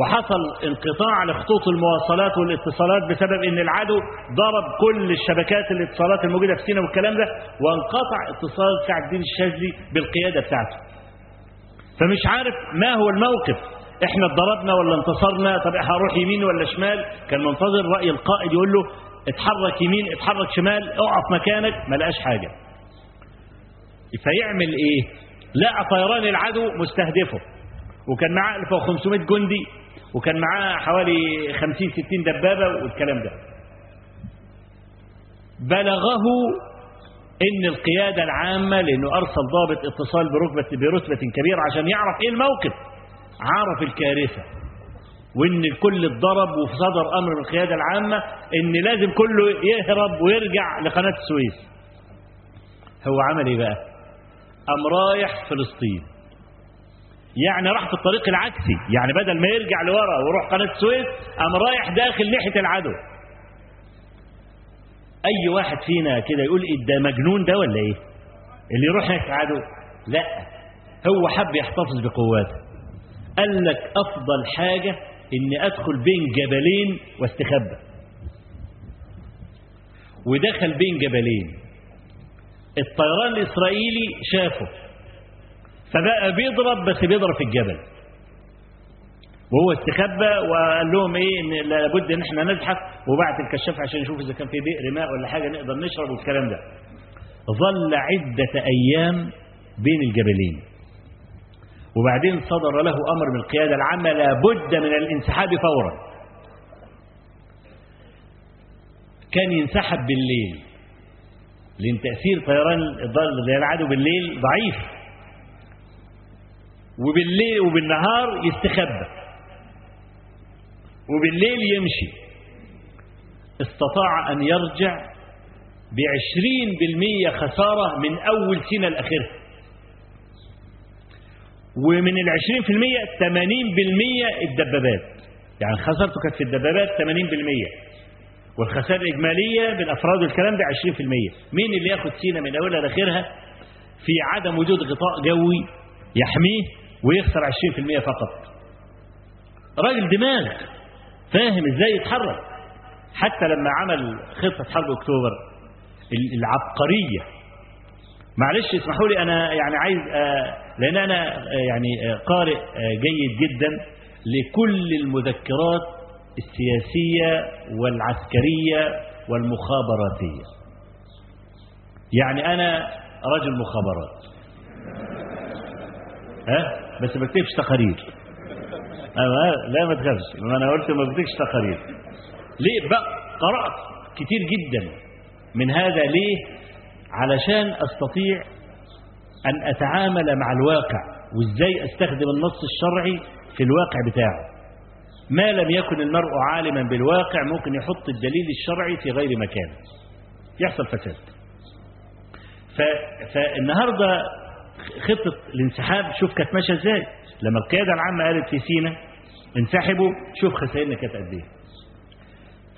وحصل انقطاع لخطوط المواصلات والاتصالات بسبب إن العدو ضرب كل الشبكات الاتصالات الموجودة في سيناء والكلام ده وانقطع اتصال سعد الدين الشاذلي بالقيادة بتاعته. فمش عارف ما هو الموقف. إحنا اتضربنا ولا انتصرنا؟ طب هروح يمين ولا شمال؟ كان منتظر رأي القائد يقول له اتحرك يمين اتحرك شمال اقف مكانك ما لقاش حاجة. فيعمل إيه؟ لقى طيران العدو مستهدفه. وكان معاه 1500 جندي وكان معاه حوالي 50 60 دبابة والكلام ده. بلغه إن القيادة العامة لأنه أرسل ضابط اتصال برتبه برتبة كبيرة عشان يعرف إيه الموقف. عرف الكارثة. وإن الكل اتضرب وفي صدر أمر القيادة العامة إن لازم كله يهرب ويرجع لقناة السويس. هو عمل إيه بقى؟ قام رايح فلسطين؟ يعني راح في الطريق العكسي يعني بدل ما يرجع لورا ويروح قناة السويس قام رايح داخل ناحية العدو. أي واحد فينا كده يقول إيه ده مجنون ده ولا إيه؟ اللي يروح ناحيه العدو لا. هو حب يحتفظ بقواته. قال لك أفضل حاجة إني أدخل بين جبلين واستخبى. ودخل بين جبلين. الطيران الإسرائيلي شافه. فبقى بيضرب بس بيضرب في الجبل. وهو استخبى وقال لهم إيه إن لابد إن إحنا نزحف وبعت الكشاف عشان نشوف إذا كان في بئر ماء ولا حاجة نقدر نشرب والكلام ده. ظل عدة أيام بين الجبلين. وبعدين صدر له أمر من القيادة العامة لابد من الانسحاب فورا. كان ينسحب بالليل. لأن تاثير طيران العدو بالليل ضعيف. وبالليل وبالنهار يستخبى. وبالليل يمشي. استطاع أن يرجع بعشرين بالمية خسارة من أول سنة الأخيرة. ومن العشرين في المية تمانين بالمية الدبابات. يعني خسارته كانت في الدبابات تمانين بالمية. والخسائر الإجمالية بالأفراد والكلام ده عشرين في المية. مين اللي ياخد سينا من أولها لآخرها في عدم وجود غطاء جوي يحميه ويخسر 20% فقط. راجل دماغ فاهم إزاي يتحرك. حتى لما عمل خطة حرب أكتوبر العبقرية. معلش اسمحوا لي أنا يعني عايز آه لأن أنا آه يعني آه قارئ جيد جدا لكل المذكرات السياسية والعسكرية والمخابراتية. يعني أنا رجل مخابرات. ها؟ بس ما بكتبش تقارير. لا ما تخافش. ما أنا قلت ما بكتبش تقارير. ليه؟ بقى قرأت كتير جدا من هذا ليه؟ علشان أستطيع أن أتعامل مع الواقع وإزاي أستخدم النص الشرعي في الواقع بتاعه ما لم يكن المرء عالما بالواقع ممكن يحط الدليل الشرعي في غير مكانه يحصل فساد. فالنهاردة خطة الانسحاب شوف كانت ماشية إزاي. لما القيادة العامة قالت في سينا انسحبوا شوف خسائرنا كانت قد إيه.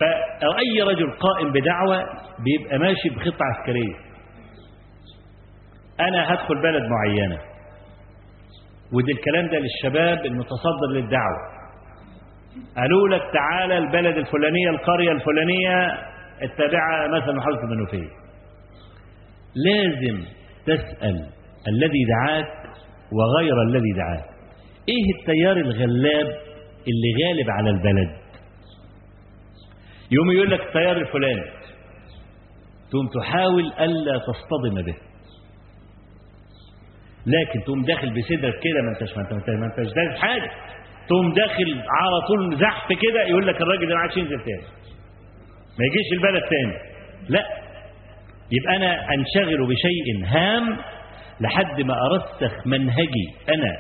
فأي رجل قائم بدعوة بيبقى ماشي بخطة عسكرية. أنا هدخل بلد معينة. ودي الكلام ده للشباب المتصدر للدعوة. قالوا لك تعالى البلد الفلانية القرية الفلانية التابعة مثلا محافظة المنوفية لازم تسأل الذي دعاك وغير الذي دعاك. إيه التيار الغلاب اللي غالب على البلد؟ يوم يقول لك التيار الفلاني تقوم تحاول ألا تصطدم به. لكن تقوم داخل بصدرك كده ما انتش ما انت ما انتش داخل حاجة. تقوم داخل على طول زحف كده يقول لك الراجل ده ما عادش ينزل تاني. ما يجيش البلد تاني. لا. يبقى أنا أنشغل بشيء هام لحد ما أرسخ منهجي أنا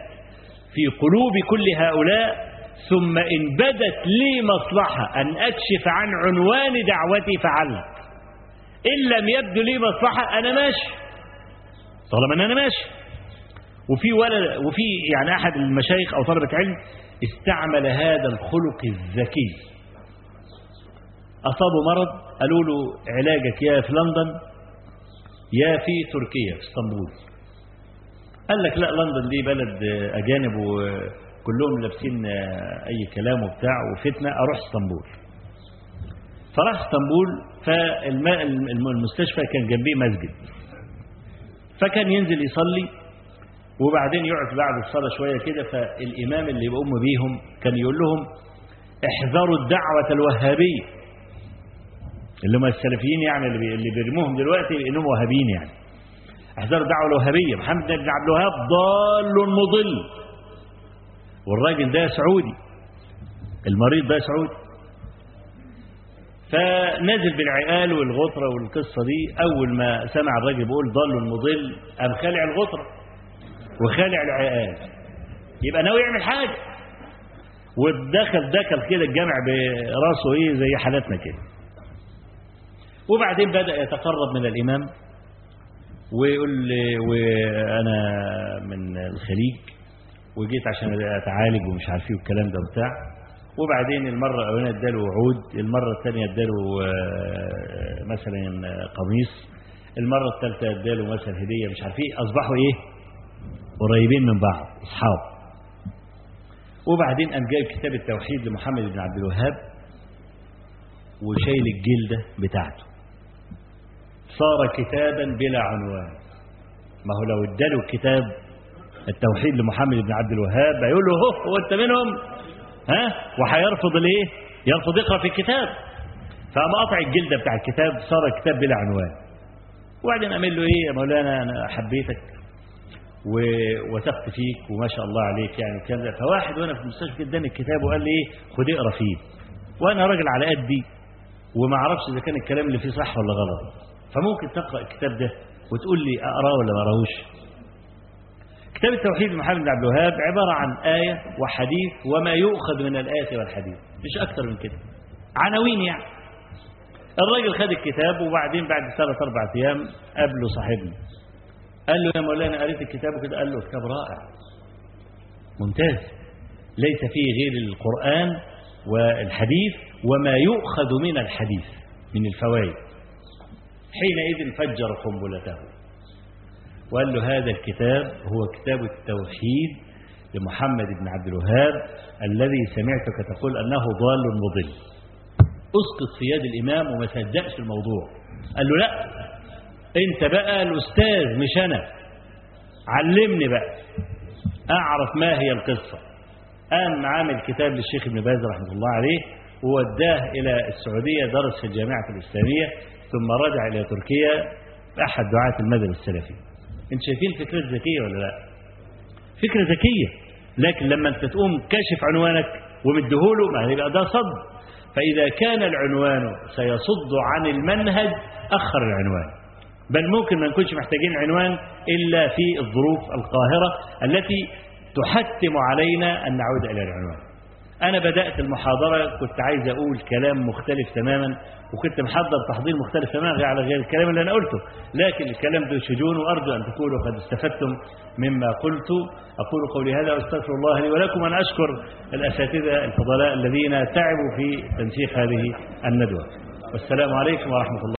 في قلوب كل هؤلاء ثم إن بدت لي مصلحة أن أكشف عن عنوان دعوتي فعلت. إن لم يبدو لي مصلحة أنا ماشي. طالما أن أنا ماشي. وفي ولد وفي يعني أحد المشايخ أو طلبة علم استعمل هذا الخلق الذكي. أصابه مرض قالوا له علاجك يا في لندن يا في تركيا في إسطنبول. قال لك لا لندن دي بلد أجانب كلهم لابسين أي كلام وبتاع وفتنة أروح إسطنبول. فراح إسطنبول فالمستشفى كان جنبيه مسجد. فكان ينزل يصلي وبعدين يقعد بعد الصلاة شوية كده فالإمام اللي بيقوم بيهم كان يقول لهم احذروا الدعوة الوهابية. اللي هم السلفيين يعني اللي بيرموهم دلوقتي انهم وهابيين يعني. احذروا الدعوة الوهابية. محمد بن عبد الوهاب ضال مضل. والراجل ده سعودي. المريض ده سعودي. فنزل بالعقال والغطرة والقصة دي. أول ما سمع الراجل بيقول ضال مضل قام خالع الغطرة. وخالع العقال يبقى ناوي يعمل حاجة. ودخل دخل كده الجامع براسه إيه زي حالاتنا كده. وبعدين بدأ يتقرب من الإمام. ويقول لي وأنا من الخليج. وجيت عشان أتعالج ومش عارف إيه والكلام ده وبتاع. وبعدين المرة الأولانية اداله وعود. المرة الثانية اداله مثلا قميص. المرة الثالثة اداله مثلا هدية مش عارف إيه. أصبحوا إيه؟ قريبين من بعض أصحاب. وبعدين قام جايب كتاب التوحيد لمحمد بن عبد الوهاب وشايل الجلدة بتاعته. صار كتابا بلا عنوان. ما هو لو اداله الكتاب التوحيد لمحمد بن عبد الوهاب هيقول له هو انت منهم؟ ها؟ وهيرفض الايه يرفض يقرأ في الكتاب. فقام قطع الجلده بتاع الكتاب صار الكتاب بلا عنوان. وبعدين قام له إيه يا مولانا أنا حبيتك. ووثقت فيك وما شاء الله عليك يعني كذا فواحد وأنا في المستشفى اداني الكتاب وقال لي إيه خد اقرأ فيه. وأنا راجل على قدي وما أعرفش إذا كان الكلام اللي فيه صح ولا غلط. فممكن تقرأ الكتاب ده وتقول لي أقرأه ولا ما أقرأهوش؟ كتاب التوحيد لمحمد بن عبد الوهاب عبارة عن آية وحديث وما يؤخذ من الآية والحديث. مش أكتر من كده. عناوين يعني. الراجل خد الكتاب وبعدين بعد ثلاث أربع أيام قابله صاحبنا. قال له يا مولانا قريت الكتاب وكده قال له كتاب رائع. ممتاز. ليس فيه غير القرآن والحديث وما يؤخذ من الحديث من الفوائد. حينئذ فجر قنبلته. وقال له هذا الكتاب هو كتاب التوحيد لمحمد بن عبد الوهاب الذي سمعتك تقول أنه ضال مضل. أسقط في يد الإمام وما صدقش الموضوع. قال له لا انت بقى الأستاذ مش أنا. علمني بقى. أعرف ما هي القصة. قام عامل كتاب للشيخ ابن باز رحمة الله عليه ووداه إلى السعودية درس في الجامعة الإسلامية ثم رجع إلى تركيا أحد دعاة المذهب السلفي. انت شايفين الفكرة ذكية ولا لا؟ فكرة ذكية. لكن لما أنت تقوم كاشف عنوانك ومديهوله ما يبقى ده صد. فإذا كان العنوان سيصد عن المنهج أخر العنوان. بل ممكن ما نكونش محتاجين عنوان إلا في الظروف القاهرة التي تحتم علينا أن نعود إلى العنوان. أنا بدأت المحاضرة كنت عايز أقول كلام مختلف تماما وكنت محضر تحضير مختلف تماما على غير الكلام اللي أنا قلته. لكن الكلام ذو شجون وأرجو أن تكونوا قد استفدتم مما قلت. أقول قولي هذا وأستغفر الله لي ولكم أن أشكر الأساتذة الفضلاء الذين تعبوا في تنسيق هذه الندوة. والسلام عليكم ورحمة الله.